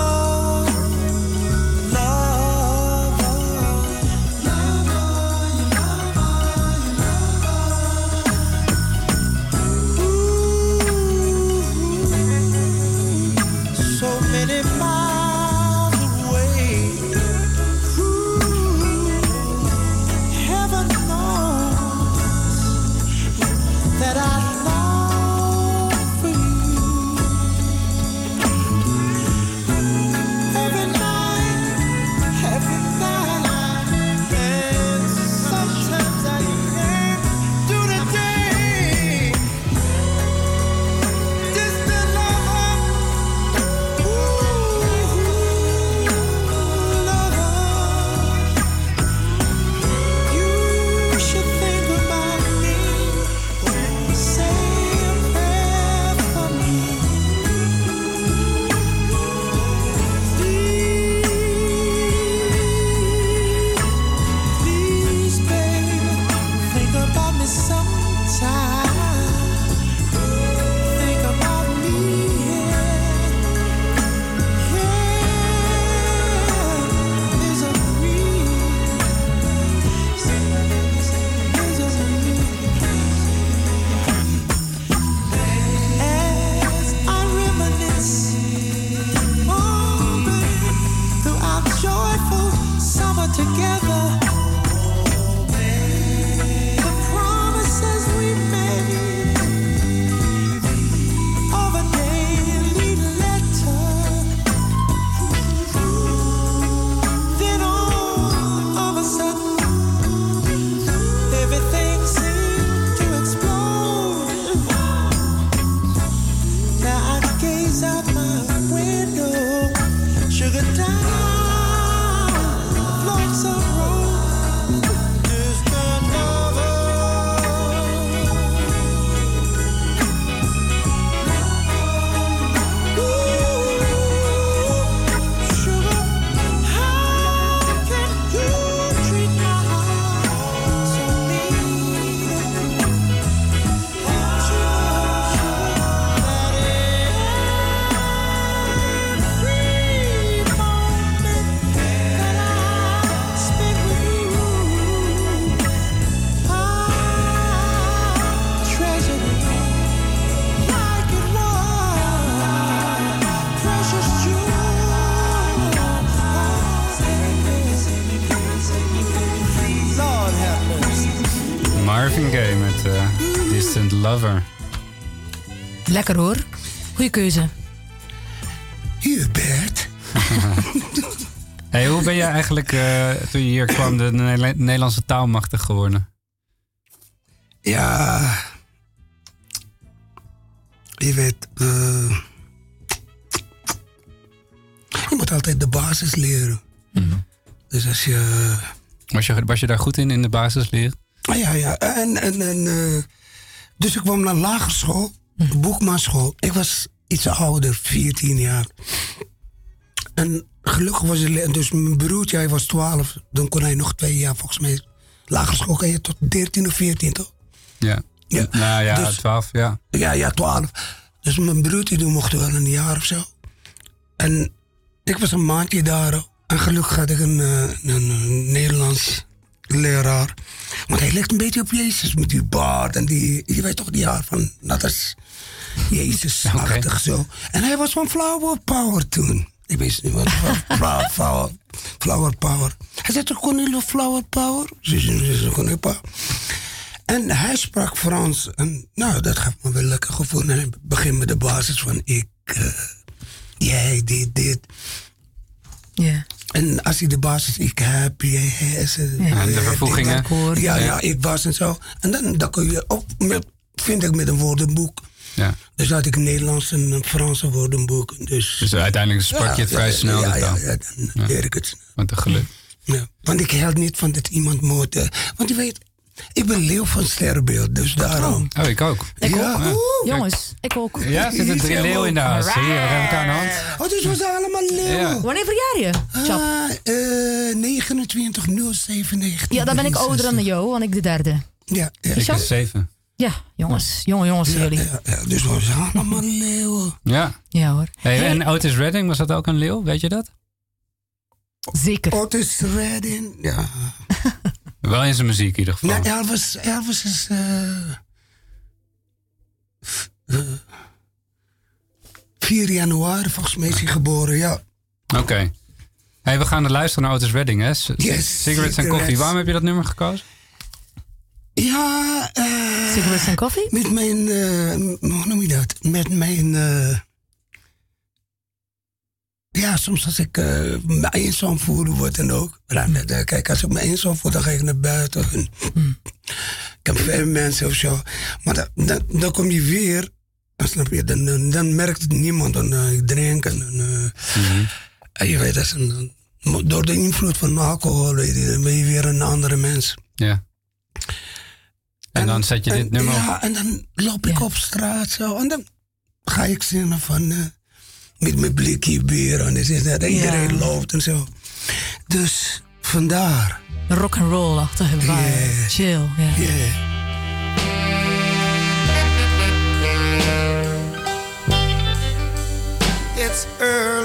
[SPEAKER 5] Lover.
[SPEAKER 4] Lekker hoor. Goeie keuze.
[SPEAKER 3] Hier, Bert.
[SPEAKER 5] Hey, hoe ben je eigenlijk eh, toen je hier kwam de Nederla- Nederlandse taal machtig geworden?
[SPEAKER 3] Ja. Je weet. eh, je moet altijd de basis leren. Dus als je.
[SPEAKER 5] Was je, was je daar goed in, in de basisleer?
[SPEAKER 3] Ah, ja, ja. En, en, en, eh, dus ik kwam naar lagere school, boekmaanschool. Ik was iets ouder, 14 jaar. En gelukkig was het... le- Dus mijn broertje, hij was 12. Dan kon hij nog twee jaar volgens mij. Lagere school kan je tot 13 of 14, toch?
[SPEAKER 5] Ja.
[SPEAKER 3] Ja.
[SPEAKER 5] Nou ja,
[SPEAKER 3] Dus-
[SPEAKER 5] 12, ja.
[SPEAKER 3] Ja, ja, 12. Dus mijn broertje toen mocht wel een jaar of zo. En ik was een maandje daar. En gelukkig had ik een, eh, een, een Nederlands leraar. Want hij ligt een beetje op Jezus met die baard en die, je weet toch, die haar van, dat is Jezus-achtig zo. En hij was van Flower Power toen. Ik wist niet wat Flower Power. Flower Power. Hij zei toch, je Flower Power? En hij sprak Frans. En nou, dat gaf me wel lekker gevoel. En hij begint met de basis van ik, eh, jij, dit, dit.
[SPEAKER 4] Ja.
[SPEAKER 3] En als hij de basis, ik heb, hij, ze-
[SPEAKER 4] Ja.
[SPEAKER 5] En de vervoegingen.
[SPEAKER 3] Ja,
[SPEAKER 5] Ja.
[SPEAKER 3] ja, ik was en zo. En dan, dan kun je ook, met, vind ik met een woordenboek.
[SPEAKER 5] ja.
[SPEAKER 3] Dus had ik een Nederlands en een Franse woordenboek. Dus,
[SPEAKER 5] Dus uiteindelijk sprak je het
[SPEAKER 3] Ja,
[SPEAKER 5] vrij
[SPEAKER 3] ja,
[SPEAKER 5] snel,
[SPEAKER 3] Ja, ja, ja, dan leer ik het snel.
[SPEAKER 5] Wat een geluk.
[SPEAKER 3] Ja. Want ik held niet van dat iemand moet. eh, want je weet, ik ben leeuw van sterrenbeeld, dus daarom.
[SPEAKER 5] Oh, ik ook.
[SPEAKER 4] Ik
[SPEAKER 3] ja,
[SPEAKER 4] ook.
[SPEAKER 3] oeh.
[SPEAKER 4] Jongens, ik ook.
[SPEAKER 5] Ja, zitten drie leeuwen in de huis. Hier, we hebben elkaar aan de hand.
[SPEAKER 3] Oh, dus we zijn allemaal leeuwen.
[SPEAKER 5] Ja.
[SPEAKER 4] Wanneer verjaar je? Chap?
[SPEAKER 3] Ah, eh 29 07 19.
[SPEAKER 4] Ja, dan ben ik ouder dan jou, want ik de derde.
[SPEAKER 3] Ja, ja,
[SPEAKER 5] Ik is zeven.
[SPEAKER 4] Ja, jongens. Jonge jongens
[SPEAKER 3] ja,
[SPEAKER 4] jullie.
[SPEAKER 3] ja, ja, dus we zijn allemaal leeuwen.
[SPEAKER 5] Ja.
[SPEAKER 4] Ja hoor.
[SPEAKER 5] Hey,
[SPEAKER 4] Hey,
[SPEAKER 5] En Otis Redding, was dat ook een leeuw? Weet je dat?
[SPEAKER 4] Zeker.
[SPEAKER 3] Otis Redding, ja.
[SPEAKER 5] Wel in zijn muziek in ieder geval.
[SPEAKER 3] Nee, Elvis, Elvis is... eh f- eh, 4 januari volgens mij is hij geboren, ja.
[SPEAKER 5] Oké. Hey, we gaan luisteren naar Otis Redding, hè? C-
[SPEAKER 3] Yes,
[SPEAKER 5] Cigarettes en koffie. Waarom heb je dat nummer gekozen?
[SPEAKER 3] Ja, eh...
[SPEAKER 4] Cigarettes en koffie?
[SPEAKER 3] Met mijn, eh, hoe noem je dat? Met mijn, eh, ja, soms als ik eh, me eenzaam voel, wordt dan ook. Maar dan, eh, kijk, als ik me eenzaam voel, dan ga ik naar buiten. En, Ik heb veel mensen of zo. Maar dan, dan, dan kom je weer, dan snap je, dan, dan, merkt het niemand. Dan eh, ik drink en, eh, en je weet, dat is een, door de invloed van alcohol, weet je, dan ben je weer een andere mens.
[SPEAKER 5] Ja. En, dan zet je dit
[SPEAKER 3] en-
[SPEAKER 5] nummer
[SPEAKER 3] Ja,
[SPEAKER 5] op.
[SPEAKER 3] en dan loop ik
[SPEAKER 4] Ja.
[SPEAKER 3] op straat zo. En dan ga ik zingen van... met mijn blikje bier. En dit is dat iedereen loopt en zo. Dus vandaar.
[SPEAKER 4] Rock and roll vibe.
[SPEAKER 3] Yeah.
[SPEAKER 4] Chill. Ja.
[SPEAKER 3] Yeah.
[SPEAKER 6] It's early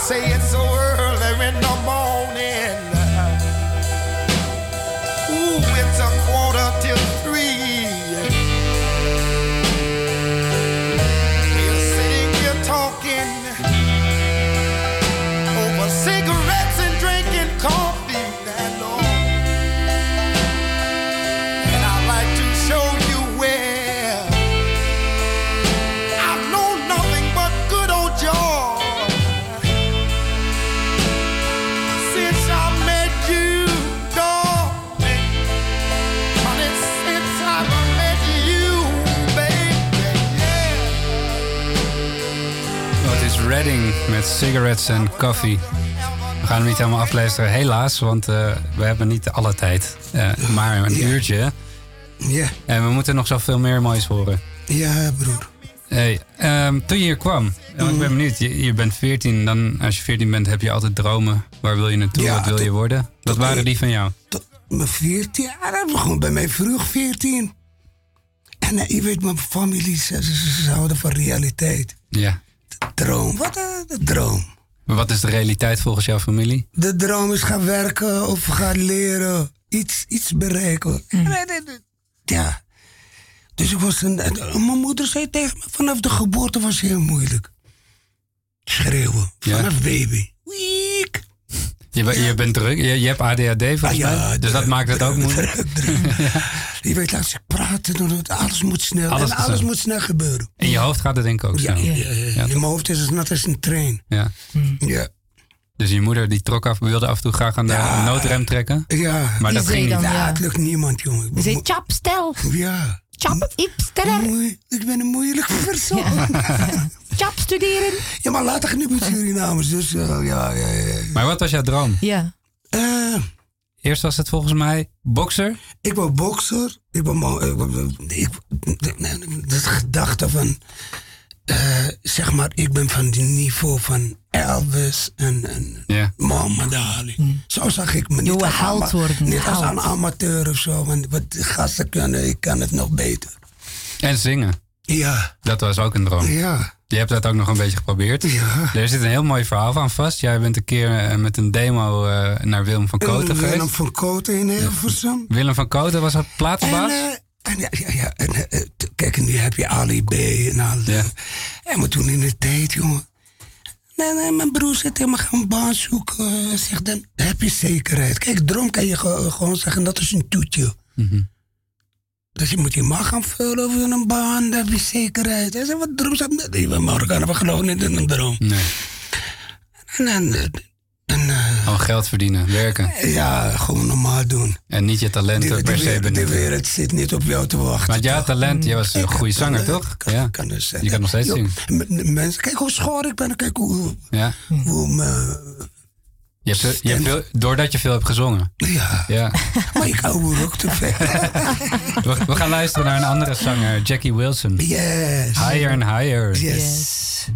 [SPEAKER 6] say it's so cigarettes
[SPEAKER 5] en koffie. We gaan hem niet helemaal afluisteren, helaas, want eh, we hebben niet alle tijd. Eh, maar een
[SPEAKER 3] Ja.
[SPEAKER 5] uurtje.
[SPEAKER 3] Ja,
[SPEAKER 5] En we moeten nog zoveel meer moois horen.
[SPEAKER 3] ja, broer.
[SPEAKER 5] Hey, ehm, toen je hier kwam, want ik ben benieuwd, je, je bent 14, dan als je 14 bent heb je altijd dromen. Waar wil je naartoe,
[SPEAKER 3] Ja,
[SPEAKER 5] wat wil je worden? Wat waren die van jou?
[SPEAKER 3] Tot mijn 14 jaar, dat begon bij mij vroeg 14. En eh, je weet, mijn familie, ze- ze houden van realiteit.
[SPEAKER 5] Ja.
[SPEAKER 3] Droom, wat eh, de droom?
[SPEAKER 5] Maar wat is de realiteit volgens jouw familie?
[SPEAKER 3] De droom is gaan werken of gaan leren. Iets, iets bereiken. Ja. Dus ik was een, en mijn moeder zei tegen me, vanaf de geboorte was heel moeilijk. Schreeuwen,
[SPEAKER 5] Ja?
[SPEAKER 3] vanaf baby. Wiek.
[SPEAKER 5] Je, ben- je bent druk, je, je hebt ADHD volgens
[SPEAKER 3] Ah, ja,
[SPEAKER 5] mij, dus dat maakt het ook moeilijk.
[SPEAKER 3] Je weet, ik praat, dan wordt alles moet snel.
[SPEAKER 5] Alles
[SPEAKER 3] en alles
[SPEAKER 5] snel.
[SPEAKER 3] moet snel gebeuren.
[SPEAKER 5] In je hoofd gaat het denk ik ook
[SPEAKER 3] Ja,
[SPEAKER 5] zo.
[SPEAKER 3] ja, ja, ja. In mijn hoofd is het net als een trein.
[SPEAKER 5] Ja.
[SPEAKER 3] Ja.
[SPEAKER 5] Dus je moeder die trok af, wilde af en toe graag aan de
[SPEAKER 3] Ja.
[SPEAKER 5] noodrem trekken.
[SPEAKER 3] Ja.
[SPEAKER 5] Maar
[SPEAKER 4] Die
[SPEAKER 5] dat ging niet.
[SPEAKER 3] Ja,
[SPEAKER 4] ja.
[SPEAKER 3] het lukt niemand, jongen.
[SPEAKER 4] Je zei, chap, stel.
[SPEAKER 3] Ja.
[SPEAKER 4] Chap.
[SPEAKER 3] Moe- Ik ben een moeilijke persoon.
[SPEAKER 4] Chap, studeren.
[SPEAKER 3] Ja, maar later niet met Surinamers, dus uh, ja, ja, ja.
[SPEAKER 5] Maar wat was jouw droom?
[SPEAKER 4] Ja.
[SPEAKER 3] Uh,
[SPEAKER 5] Eerst was het volgens mij bokser.
[SPEAKER 3] ik was bokser. Ik mo- Ik, ik, de gedachte van... Uh, zeg maar, ik ben van het niveau van Elvis en, en
[SPEAKER 5] Ja.
[SPEAKER 3] Muhammad Ali. Zo zag ik me niet als,
[SPEAKER 4] worden,
[SPEAKER 3] niet als een amateur of zo. Want wat die gasten kunnen, ik kan het nog beter.
[SPEAKER 5] En zingen.
[SPEAKER 3] Ja,
[SPEAKER 5] Dat was ook een droom.
[SPEAKER 3] ja,
[SPEAKER 5] Je hebt dat ook nog een beetje geprobeerd.
[SPEAKER 3] ja.
[SPEAKER 5] Er zit een heel mooi verhaal aan vast. Jij bent een keer eh, met een demo eh, naar Willem van Koten
[SPEAKER 3] En Willem
[SPEAKER 5] geweest.
[SPEAKER 3] van Koten in Hilversum.
[SPEAKER 5] Willem van Koten was dat
[SPEAKER 3] En,
[SPEAKER 5] plaatsbaas?
[SPEAKER 3] eh, en ja, ja, ja en, eh, kijk, en nu heb je Ali B en al.
[SPEAKER 5] Ja.
[SPEAKER 3] En maar toen in de tijd, jongen. Nee, nee, mijn broer zegt tegen me, ga een baan zoeken. Zeg, dan heb je zekerheid. Kijk, droom kan je ge- gewoon zeggen, dat is een toetje.
[SPEAKER 5] Mhm.
[SPEAKER 3] Dus je moet je mag gaan vullen over een baan, heb je zekerheid. Hij zei, wat droom nee, we Marokkanen, we geloven niet in een droom.
[SPEAKER 5] Nee.
[SPEAKER 3] En dan, en, eh,
[SPEAKER 5] geld verdienen, werken.
[SPEAKER 3] ja, gewoon normaal doen.
[SPEAKER 5] En niet je talenten per se
[SPEAKER 3] wereld- de wereld zit niet op jou te wachten.
[SPEAKER 5] Maar ja, talent, je was een goede zanger, toch?
[SPEAKER 3] Kan,
[SPEAKER 5] Ja.
[SPEAKER 3] kan dus,
[SPEAKER 5] Je kan nog steeds zingen.
[SPEAKER 3] Mensen, kijk hoe schoor ik ben. Kijk hoe,
[SPEAKER 5] Ja.
[SPEAKER 3] hoe
[SPEAKER 5] Je hebt, je hebt veel, doordat je veel hebt gezongen.
[SPEAKER 3] ja.
[SPEAKER 5] Ja.
[SPEAKER 3] Maar ik hou ook te veel.
[SPEAKER 5] We, we gaan luisteren naar een andere zanger, Jackie Wilson.
[SPEAKER 3] Yes.
[SPEAKER 5] Higher and Higher.
[SPEAKER 3] Yes.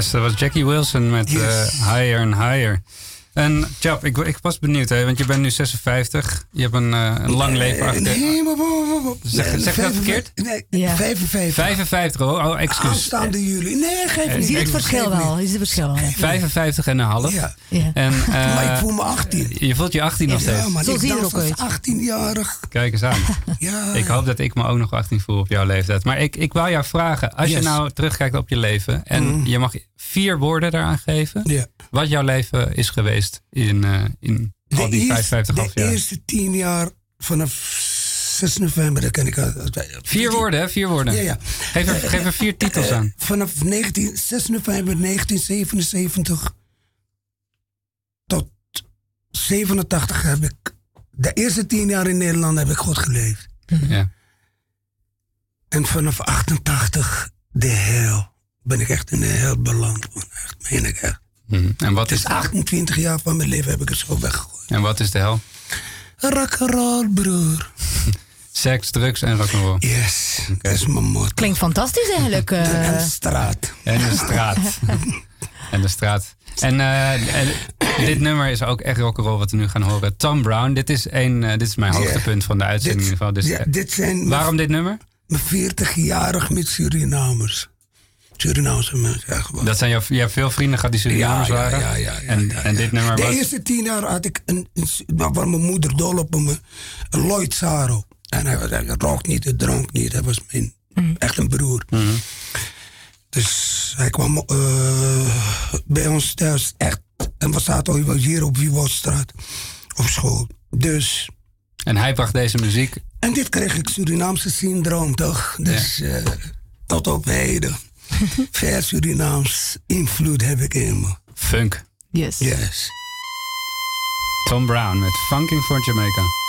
[SPEAKER 5] Yes, dat was Jackie Wilson met
[SPEAKER 3] Yes.
[SPEAKER 5] eh, Higher and Higher. En Chap, ik, ik was benieuwd, hè, want je bent nu 56. Je hebt een, eh, een lang leven achter.
[SPEAKER 3] Nee, maar... maar- maar- maar-
[SPEAKER 5] Zeg-
[SPEAKER 3] nee,
[SPEAKER 5] zeg ik dat
[SPEAKER 3] 55
[SPEAKER 5] verkeerd?
[SPEAKER 3] Nee,
[SPEAKER 4] Ja.
[SPEAKER 3] 55.
[SPEAKER 5] 55, oh, oh excuus.
[SPEAKER 3] Aanstaande juli. Nee, geef
[SPEAKER 5] Eh,
[SPEAKER 3] niet.
[SPEAKER 4] Je ziet het verschil wel. Je ziet het verschil wel.
[SPEAKER 5] 55 en een half.
[SPEAKER 3] Ja.
[SPEAKER 4] Ja.
[SPEAKER 5] En, eh,
[SPEAKER 3] Maar ik voel me 18.
[SPEAKER 5] Je voelt je 18 nog steeds.
[SPEAKER 3] Ja, maar
[SPEAKER 4] Zo
[SPEAKER 3] ik
[SPEAKER 4] zie je er
[SPEAKER 3] dans
[SPEAKER 4] ook
[SPEAKER 3] als
[SPEAKER 4] uit.
[SPEAKER 3] 18-jarig.
[SPEAKER 5] Kijk eens aan.
[SPEAKER 3] Ja.
[SPEAKER 5] Ik hoop dat ik me ook nog 18 voel op jouw leeftijd. Maar ik, ik wou jou vragen, als je nou terugkijkt op je leven en
[SPEAKER 3] Mm.
[SPEAKER 5] je mag vier woorden daaraan geven,
[SPEAKER 3] Ja.
[SPEAKER 5] wat jouw leven is geweest in, eh, in al
[SPEAKER 3] De,
[SPEAKER 5] die
[SPEAKER 3] eerste,
[SPEAKER 5] 55 half
[SPEAKER 3] de
[SPEAKER 5] jaar.
[SPEAKER 3] eerste tien jaar vanaf 6 november, dat ken ik al.
[SPEAKER 5] Vier woorden, hè? Vier woorden.
[SPEAKER 3] Ja, ja.
[SPEAKER 5] Geef, er, geef er vier titels aan.
[SPEAKER 3] Vanaf 19, 6 november 1977 tot 87 heb ik... De eerste tien jaar in Nederland heb ik goed geleefd.
[SPEAKER 5] Ja.
[SPEAKER 3] En vanaf 88 de hel. Ben ik echt in de hel beland. man. Echt, meen ik echt.
[SPEAKER 5] Mhm. En, wat is,
[SPEAKER 3] Dus 28 jaar van mijn leven heb ik het zo weggegooid.
[SPEAKER 5] en wat is de hel?
[SPEAKER 3] Rock'n'roll, broer.
[SPEAKER 5] Seks, drugs en rock'n'roll.
[SPEAKER 3] Yes, dat is mijn motto.
[SPEAKER 4] Klinkt fantastisch eigenlijk. eh.
[SPEAKER 3] En de straat.
[SPEAKER 5] En de straat. en de straat. En, eh, en dit nummer is ook echt rock'n'roll wat we nu gaan horen. Tom Brown, dit is, een, eh, dit is mijn hoogtepunt van de uitzending in ieder geval. Dus,
[SPEAKER 3] ja,
[SPEAKER 5] eh,
[SPEAKER 3] dit zijn
[SPEAKER 5] waarom dit nummer?
[SPEAKER 3] mijn 40-jarig met Surinamers. Surinaamse mensen, ja.
[SPEAKER 5] Dat zijn jouw, je hebt veel vrienden gehad die Surinamers
[SPEAKER 3] ja,
[SPEAKER 5] waren.
[SPEAKER 3] ja, ja, ja,
[SPEAKER 5] en,
[SPEAKER 3] ja,
[SPEAKER 5] en dit nummer
[SPEAKER 3] De
[SPEAKER 5] was...
[SPEAKER 3] eerste tien jaar had ik een, een, waar mijn moeder dol op me, een Lloyd Saro. En hij, was- hij rookt niet, hij dronk niet. Hij was mijn, echt een broer.
[SPEAKER 5] Mhm.
[SPEAKER 3] Dus hij kwam eh, bij ons thuis echt. En we zaten hier op Wiewoudstraat op school. Dus,
[SPEAKER 5] En hij bracht deze muziek.
[SPEAKER 3] en dit kreeg ik Surinaamse syndroom toch? Dus eh, tot op heden. Ver Surinaams invloed heb ik in me.
[SPEAKER 5] Funk.
[SPEAKER 4] Yes.
[SPEAKER 3] Yes.
[SPEAKER 5] Tom Brown met Funking for Jamaica.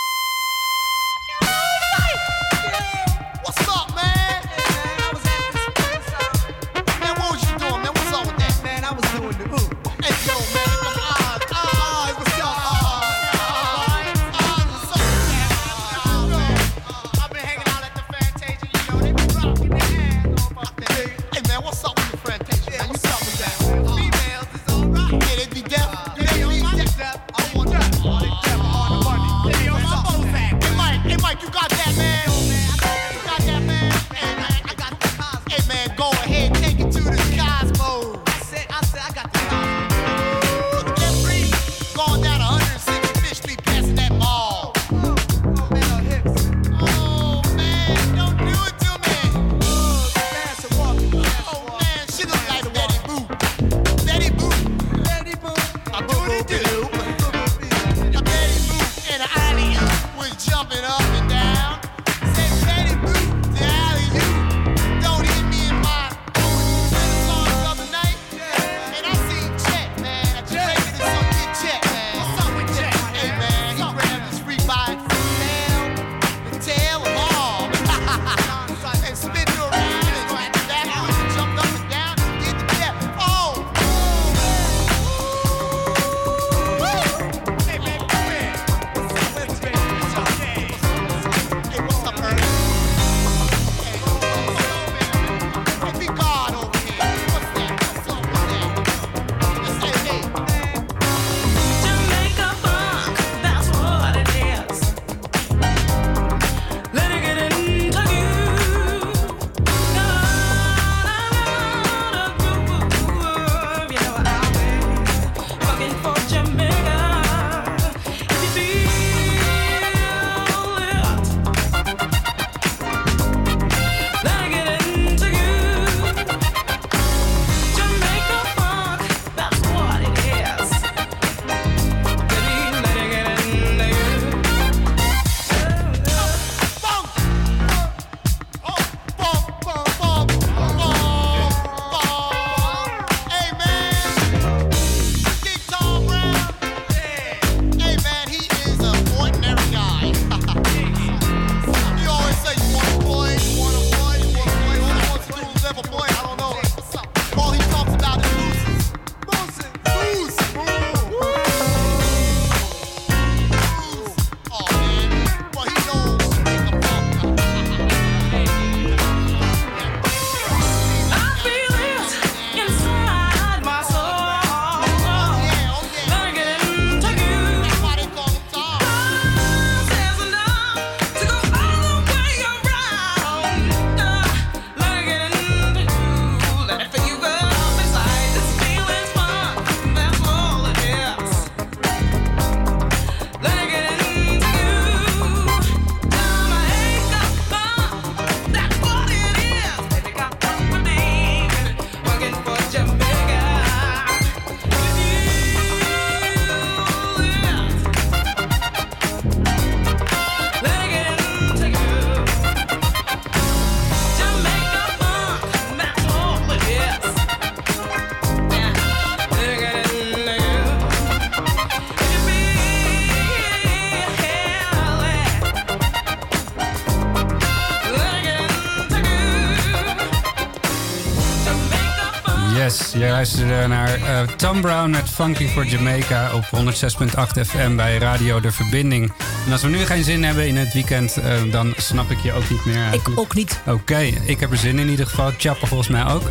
[SPEAKER 5] Yes, je luisterde naar eh, Tom Brown met Funky for Jamaica op 106.8 FM bij Radio De Verbinding. En als we nu geen zin hebben in het weekend, eh, dan snap ik je ook niet meer.
[SPEAKER 4] Ik ook niet.
[SPEAKER 5] Oké, ik heb er zin in in ieder geval. Tjappa volgens mij ook.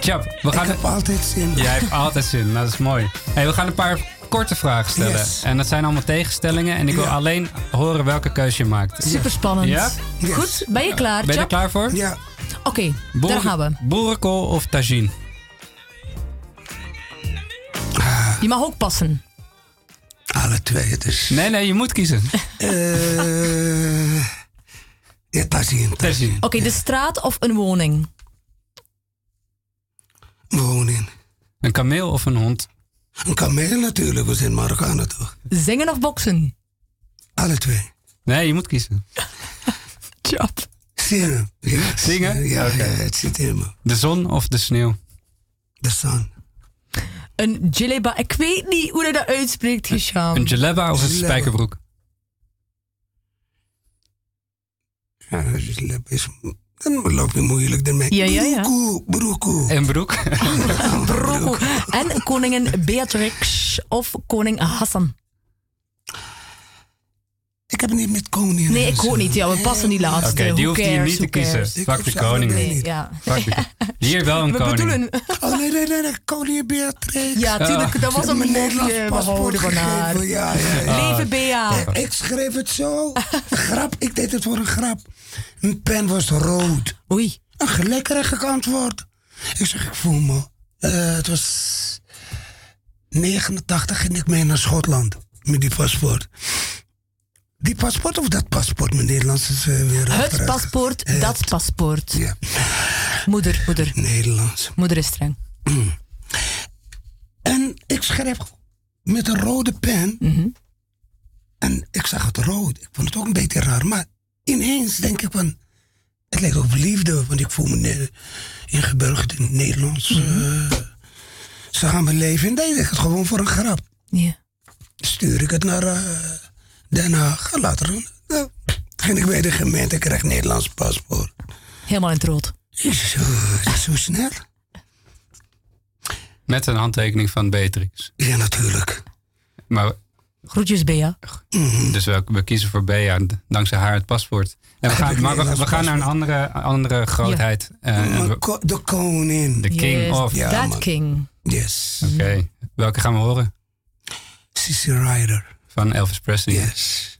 [SPEAKER 5] Tjap, we
[SPEAKER 3] Ik
[SPEAKER 5] gaan...
[SPEAKER 3] heb altijd zin.
[SPEAKER 5] Jij hebt altijd zin, dat is mooi. Hey, we gaan een paar korte vragen stellen.
[SPEAKER 3] Yes.
[SPEAKER 5] En dat zijn allemaal tegenstellingen. En ik wil
[SPEAKER 3] Ja.
[SPEAKER 5] alleen horen welke keuze je maakt.
[SPEAKER 4] Super spannend.
[SPEAKER 5] Ja?
[SPEAKER 3] Yes.
[SPEAKER 4] Goed, ben je klaar?
[SPEAKER 5] Ben je er
[SPEAKER 4] Chap?
[SPEAKER 5] klaar voor?
[SPEAKER 3] Ja,
[SPEAKER 4] Oké, daar gaan we.
[SPEAKER 5] Boerenkool of tagine?
[SPEAKER 4] Die mag ook passen.
[SPEAKER 3] alle twee. Dus.
[SPEAKER 5] Nee, nee, je moet kiezen.
[SPEAKER 3] Eh ja. Tagine.
[SPEAKER 4] Oké, de straat of een woning?
[SPEAKER 3] Woning.
[SPEAKER 5] Een kameel of een hond?
[SPEAKER 3] Een kameel natuurlijk, we zijn Marokkanen toch?
[SPEAKER 4] Zingen of boksen?
[SPEAKER 3] Alle twee.
[SPEAKER 5] Nee, je moet kiezen.
[SPEAKER 4] Chap.
[SPEAKER 3] Zingen. Ja,
[SPEAKER 5] Zingen?
[SPEAKER 3] Ja, het zit me.
[SPEAKER 5] De zon of de sneeuw?
[SPEAKER 3] De sun.
[SPEAKER 4] Een jaleba. Ik weet niet hoe je dat uitspreekt, Hisham.
[SPEAKER 5] Een jaleba of een spijkerbroek?
[SPEAKER 3] Ja, dat is. Is, dan loopt het moeilijk ermee.
[SPEAKER 4] Ja, ja, ja.
[SPEAKER 3] Broekoe, broekoe.
[SPEAKER 5] En broek?
[SPEAKER 4] Broko. En koningin Beatrix of koning Hassan.
[SPEAKER 3] Ik heb het niet met koning.
[SPEAKER 4] Nee, ik ook niet. Ja, we passen die laatste.
[SPEAKER 5] Oké, die hoeft hier niet te kiezen. Fuck de koning.
[SPEAKER 4] Nee, ja.
[SPEAKER 5] Hier wel een
[SPEAKER 4] We
[SPEAKER 5] koning.
[SPEAKER 4] bedoelen...
[SPEAKER 3] Oh nee, nee, nee, nee. koningin Beatrix.
[SPEAKER 4] Ja, tuurlijk. Dat was een
[SPEAKER 3] Nederlands paspoort
[SPEAKER 4] van haar.
[SPEAKER 3] gegeven. Ja, ja, ja.
[SPEAKER 4] Leven Bea.
[SPEAKER 3] Ik schreef het zo. grap, ik deed het voor een grap. Mijn pen was rood.
[SPEAKER 4] Oei.
[SPEAKER 3] Een ik antwoord. Ik zeg, ik voel me. Eh, het was 89 ging ik mee naar Schotland met die paspoort. Die paspoort of dat paspoort? Mijn Nederlands is eh, weer
[SPEAKER 4] Het paspoort,
[SPEAKER 3] Het.
[SPEAKER 4] dat paspoort.
[SPEAKER 3] Ja,
[SPEAKER 4] Moeder, moeder.
[SPEAKER 3] Nederlands.
[SPEAKER 4] Moeder is streng.
[SPEAKER 3] En ik schreef met een rode pen.
[SPEAKER 4] Mhm.
[SPEAKER 3] En ik zag het rood. Ik vond het ook een beetje raar. Maar ineens denk ik van... Het lijkt op liefde. Want ik voel me ingeburgerd in het Nederlands
[SPEAKER 4] Mhm.
[SPEAKER 3] eh, samenleven. En deed ik het gewoon voor een grap.
[SPEAKER 4] Ja.
[SPEAKER 3] Stuur ik het naar eh, Den Haag. En later nou, ging ik bij de gemeente en kreeg Nederlands paspoort.
[SPEAKER 4] Helemaal in het rood.
[SPEAKER 3] Zo, zo snel?
[SPEAKER 5] Met een handtekening van Beatrix.
[SPEAKER 3] Ja, natuurlijk.
[SPEAKER 5] Maar,
[SPEAKER 4] Groetjes Bea.
[SPEAKER 5] dus we, we kiezen voor Bea, dankzij haar het paspoort. En we gaan, maar we, gaan naar een andere, andere grootheid. Eh, en
[SPEAKER 3] Maar
[SPEAKER 5] we-
[SPEAKER 3] ko- de koning.
[SPEAKER 5] de king
[SPEAKER 4] Yes,
[SPEAKER 5] of.
[SPEAKER 3] Ja,
[SPEAKER 4] that
[SPEAKER 3] man.
[SPEAKER 4] king.
[SPEAKER 3] Yes.
[SPEAKER 5] Oké, welke gaan we horen?
[SPEAKER 3] Sissy Ryder.
[SPEAKER 5] Van Elvis Presley.
[SPEAKER 3] Yes.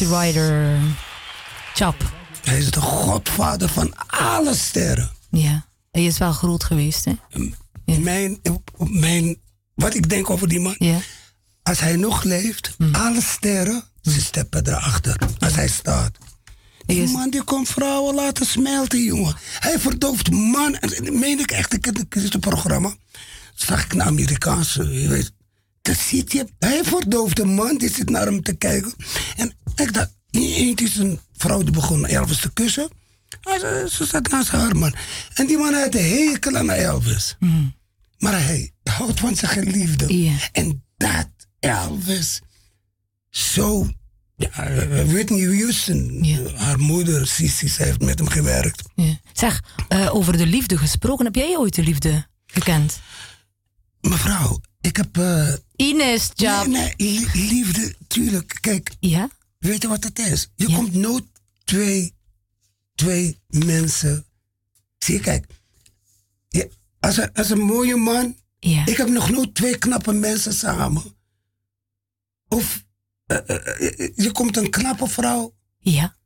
[SPEAKER 4] Cici Rider. Chap.
[SPEAKER 3] Hij is de godvader van alle sterren.
[SPEAKER 4] Ja. Hij is wel groot geweest, hè? Ja.
[SPEAKER 3] Mijn, mijn, wat ik denk over die man.
[SPEAKER 4] Ja.
[SPEAKER 3] Als hij nog leeft,
[SPEAKER 4] Mm.
[SPEAKER 3] alle sterren, ze steppen erachter. Als hij staat. Die man die kon vrouwen laten smelten, jongen. Hij verdooft man. En dat meen ik echt, ik heb het programma. Zag ik een Amerikaanse, je weet. Dan ziet je, hij verdooft een man, die zit naar hem te kijken. En dacht, eentje is een vrouw die begon Elvis te kussen. Hij zei, Ze zat naast haar man. En die man had een hekel aan Elvis. Maar hij houdt van zijn geliefde.
[SPEAKER 4] Ja.
[SPEAKER 3] En dat Elvis zo. Ja, Whitney Houston,
[SPEAKER 4] Ja.
[SPEAKER 3] haar moeder, Sissy, heeft met hem gewerkt.
[SPEAKER 4] Ja. Zeg, eh, over de liefde gesproken. Heb jij ooit de liefde gekend?
[SPEAKER 3] Mevrouw, ik heb. eh,
[SPEAKER 4] Ines, Chap.
[SPEAKER 3] nee, nee, li- liefde, tuurlijk. Kijk,
[SPEAKER 4] Ja?
[SPEAKER 3] Weet je wat het is? Je
[SPEAKER 4] Ja.
[SPEAKER 3] komt nooit twee, twee mensen. Zie je, kijk. Als, een, als een mooie man.
[SPEAKER 4] Ja.
[SPEAKER 3] Ik heb nog nooit twee knappe mensen samen. Of eh, eh, eh, je komt een knappe vrouw.
[SPEAKER 4] Ja.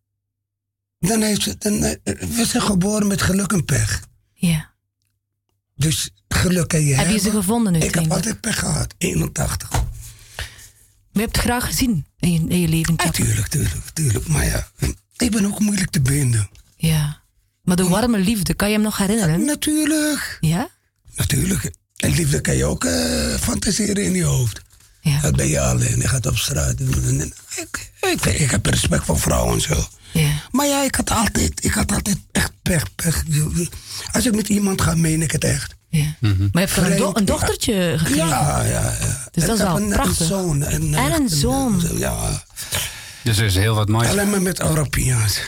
[SPEAKER 3] Dan heeft ze. Dan, we zijn geboren met geluk en pech.
[SPEAKER 4] Ja.
[SPEAKER 3] Dus geluk kan je
[SPEAKER 4] Heb je ze gevonden
[SPEAKER 3] Ik heb altijd pech gehad. 81.
[SPEAKER 4] Maar je hebt het graag gezien in je, in je leven, Chap.
[SPEAKER 3] Tuurlijk, tuurlijk, tuurlijk. Maar ja, ik ben ook moeilijk te binden.
[SPEAKER 4] Ja. Maar de warme liefde, kan je hem nog herinneren?
[SPEAKER 3] Natuurlijk.
[SPEAKER 4] Ja?
[SPEAKER 3] Natuurlijk. En liefde kan je ook eh, fantaseren in je hoofd.
[SPEAKER 4] Ja.
[SPEAKER 3] Dan ben je alleen, je gaat op straat. Ik, ik, ik heb respect voor vrouwen en zo.
[SPEAKER 4] Ja.
[SPEAKER 3] Maar ja, ik had altijd, ik had altijd echt pech, pech. Als ik met iemand ga, meen ik het echt.
[SPEAKER 4] Ja. Maar je hebt toch een, een dochtertje gekregen?
[SPEAKER 3] Ja, ja, ja.
[SPEAKER 4] Dus dat is wel
[SPEAKER 3] een,
[SPEAKER 4] prachtig.
[SPEAKER 3] Een zoon. En,
[SPEAKER 4] En een zoon.
[SPEAKER 3] Ja,
[SPEAKER 5] Dus er is heel wat moois,
[SPEAKER 3] alleen maar met Europeaans.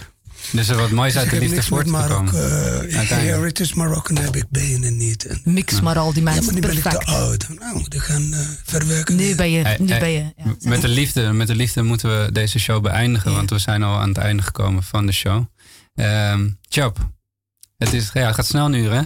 [SPEAKER 5] dus er is wat moois
[SPEAKER 3] Dus
[SPEAKER 5] uit de liefde.
[SPEAKER 3] Marokko. Uh,
[SPEAKER 5] Uiteindelijk.
[SPEAKER 3] Heritage Marokkan heb ik benen niet. En,
[SPEAKER 4] Mix maar al die
[SPEAKER 3] ja,
[SPEAKER 4] mensen.
[SPEAKER 3] maar nu ben ik te oud. Nou, moet ik gaan eh, verwerken.
[SPEAKER 4] Nu ben je... Nu
[SPEAKER 5] hey,
[SPEAKER 4] ben je ja.
[SPEAKER 5] met, de liefde, met de liefde moeten we deze show beëindigen,
[SPEAKER 4] Ja.
[SPEAKER 5] want we zijn al aan het einde gekomen van de show. Ehm Chop, het, is, ja, het gaat snel nu, hè?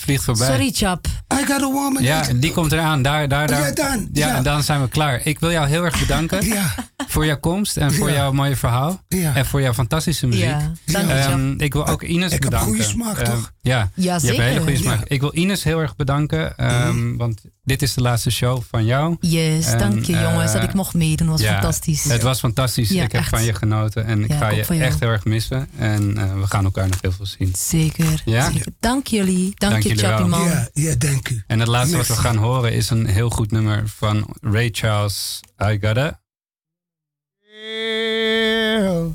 [SPEAKER 5] Vliegt voorbij.
[SPEAKER 4] Sorry, Chap.
[SPEAKER 3] I got a woman.
[SPEAKER 5] Ja, die komt eraan. Daar, daar, daar.
[SPEAKER 3] Ja, dan,
[SPEAKER 5] Ja,
[SPEAKER 3] ja.
[SPEAKER 5] en dan zijn we klaar. Ik wil jou heel erg bedanken
[SPEAKER 3] Ja,
[SPEAKER 5] voor jouw komst en voor
[SPEAKER 3] Ja.
[SPEAKER 5] jouw mooie verhaal.
[SPEAKER 3] Ja.
[SPEAKER 5] En voor jouw fantastische muziek.
[SPEAKER 4] Ja, dank je, Chap.
[SPEAKER 5] Ehm, ik wil ook Ines
[SPEAKER 3] Ik heb
[SPEAKER 5] bedanken.
[SPEAKER 3] goede smaak,
[SPEAKER 5] Ehm,
[SPEAKER 3] toch?
[SPEAKER 5] Ja,
[SPEAKER 4] Ja,
[SPEAKER 5] je hebt een
[SPEAKER 4] zeker.
[SPEAKER 5] hele goede smaak.
[SPEAKER 3] Ja.
[SPEAKER 5] Ik wil Ines heel erg bedanken, ehm, want dit is de laatste show van jou.
[SPEAKER 4] Yes,
[SPEAKER 5] En,
[SPEAKER 4] dank je jongens dat
[SPEAKER 5] eh,
[SPEAKER 4] ik mocht meedoen. was
[SPEAKER 5] Ja,
[SPEAKER 4] fantastisch.
[SPEAKER 5] Het was fantastisch.
[SPEAKER 4] Ja,
[SPEAKER 5] ik heb
[SPEAKER 4] echt.
[SPEAKER 5] van je genoten en ik
[SPEAKER 4] Ja,
[SPEAKER 5] ga je echt heel erg missen. En eh, we gaan elkaar nog heel veel zien.
[SPEAKER 4] Zeker,
[SPEAKER 5] Ja?
[SPEAKER 4] zeker. Dank jullie. Dank,
[SPEAKER 5] Dank
[SPEAKER 4] je,
[SPEAKER 5] jullie wel.
[SPEAKER 4] man.
[SPEAKER 3] ja, ja, dank u.
[SPEAKER 5] En het laatste wat we gaan horen is een heel goed nummer van Ray Charles. I Gotta.
[SPEAKER 6] Yeah,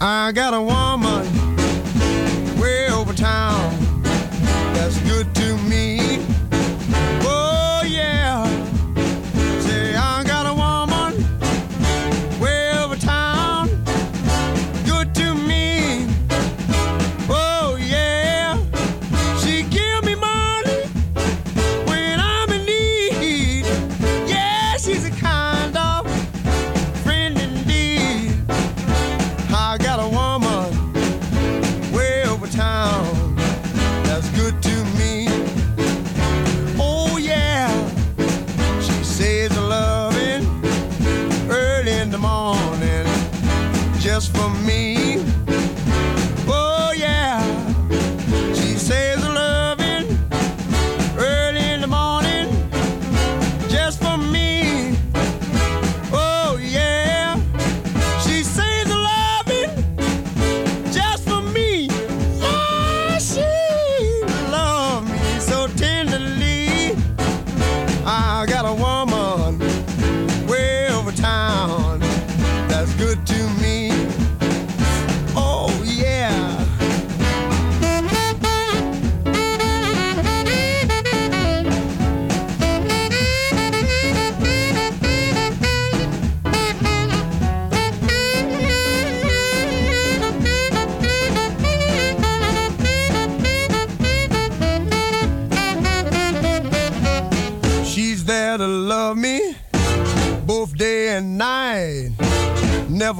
[SPEAKER 6] I got a woman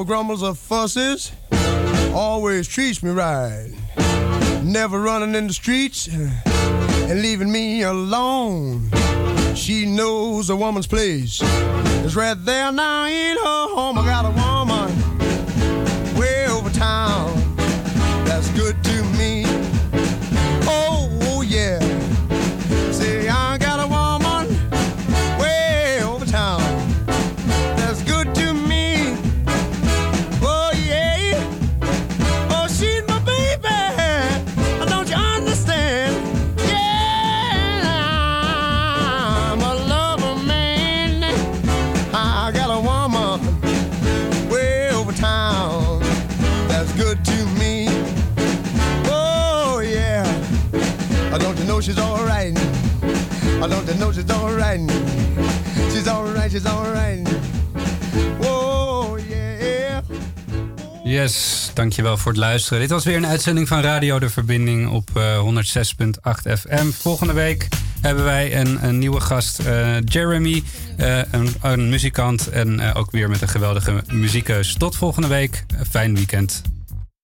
[SPEAKER 6] grumbles or fusses, always treats me right. Never running in the streets and leaving me alone. She knows a woman's place is right there now in her home. I got a woman way over town that's good to me. I don't know she's alright. She's alright, she's. Oh yeah.
[SPEAKER 5] Yes, dankjewel voor het luisteren. Dit was weer een uitzending van Radio De Verbinding op eh, 106.8 FM. Volgende week hebben wij een, een nieuwe gast, eh, Jeremy, eh, een, een muzikant en eh, ook weer met een geweldige muziekkeus. Tot volgende week. Fijn weekend.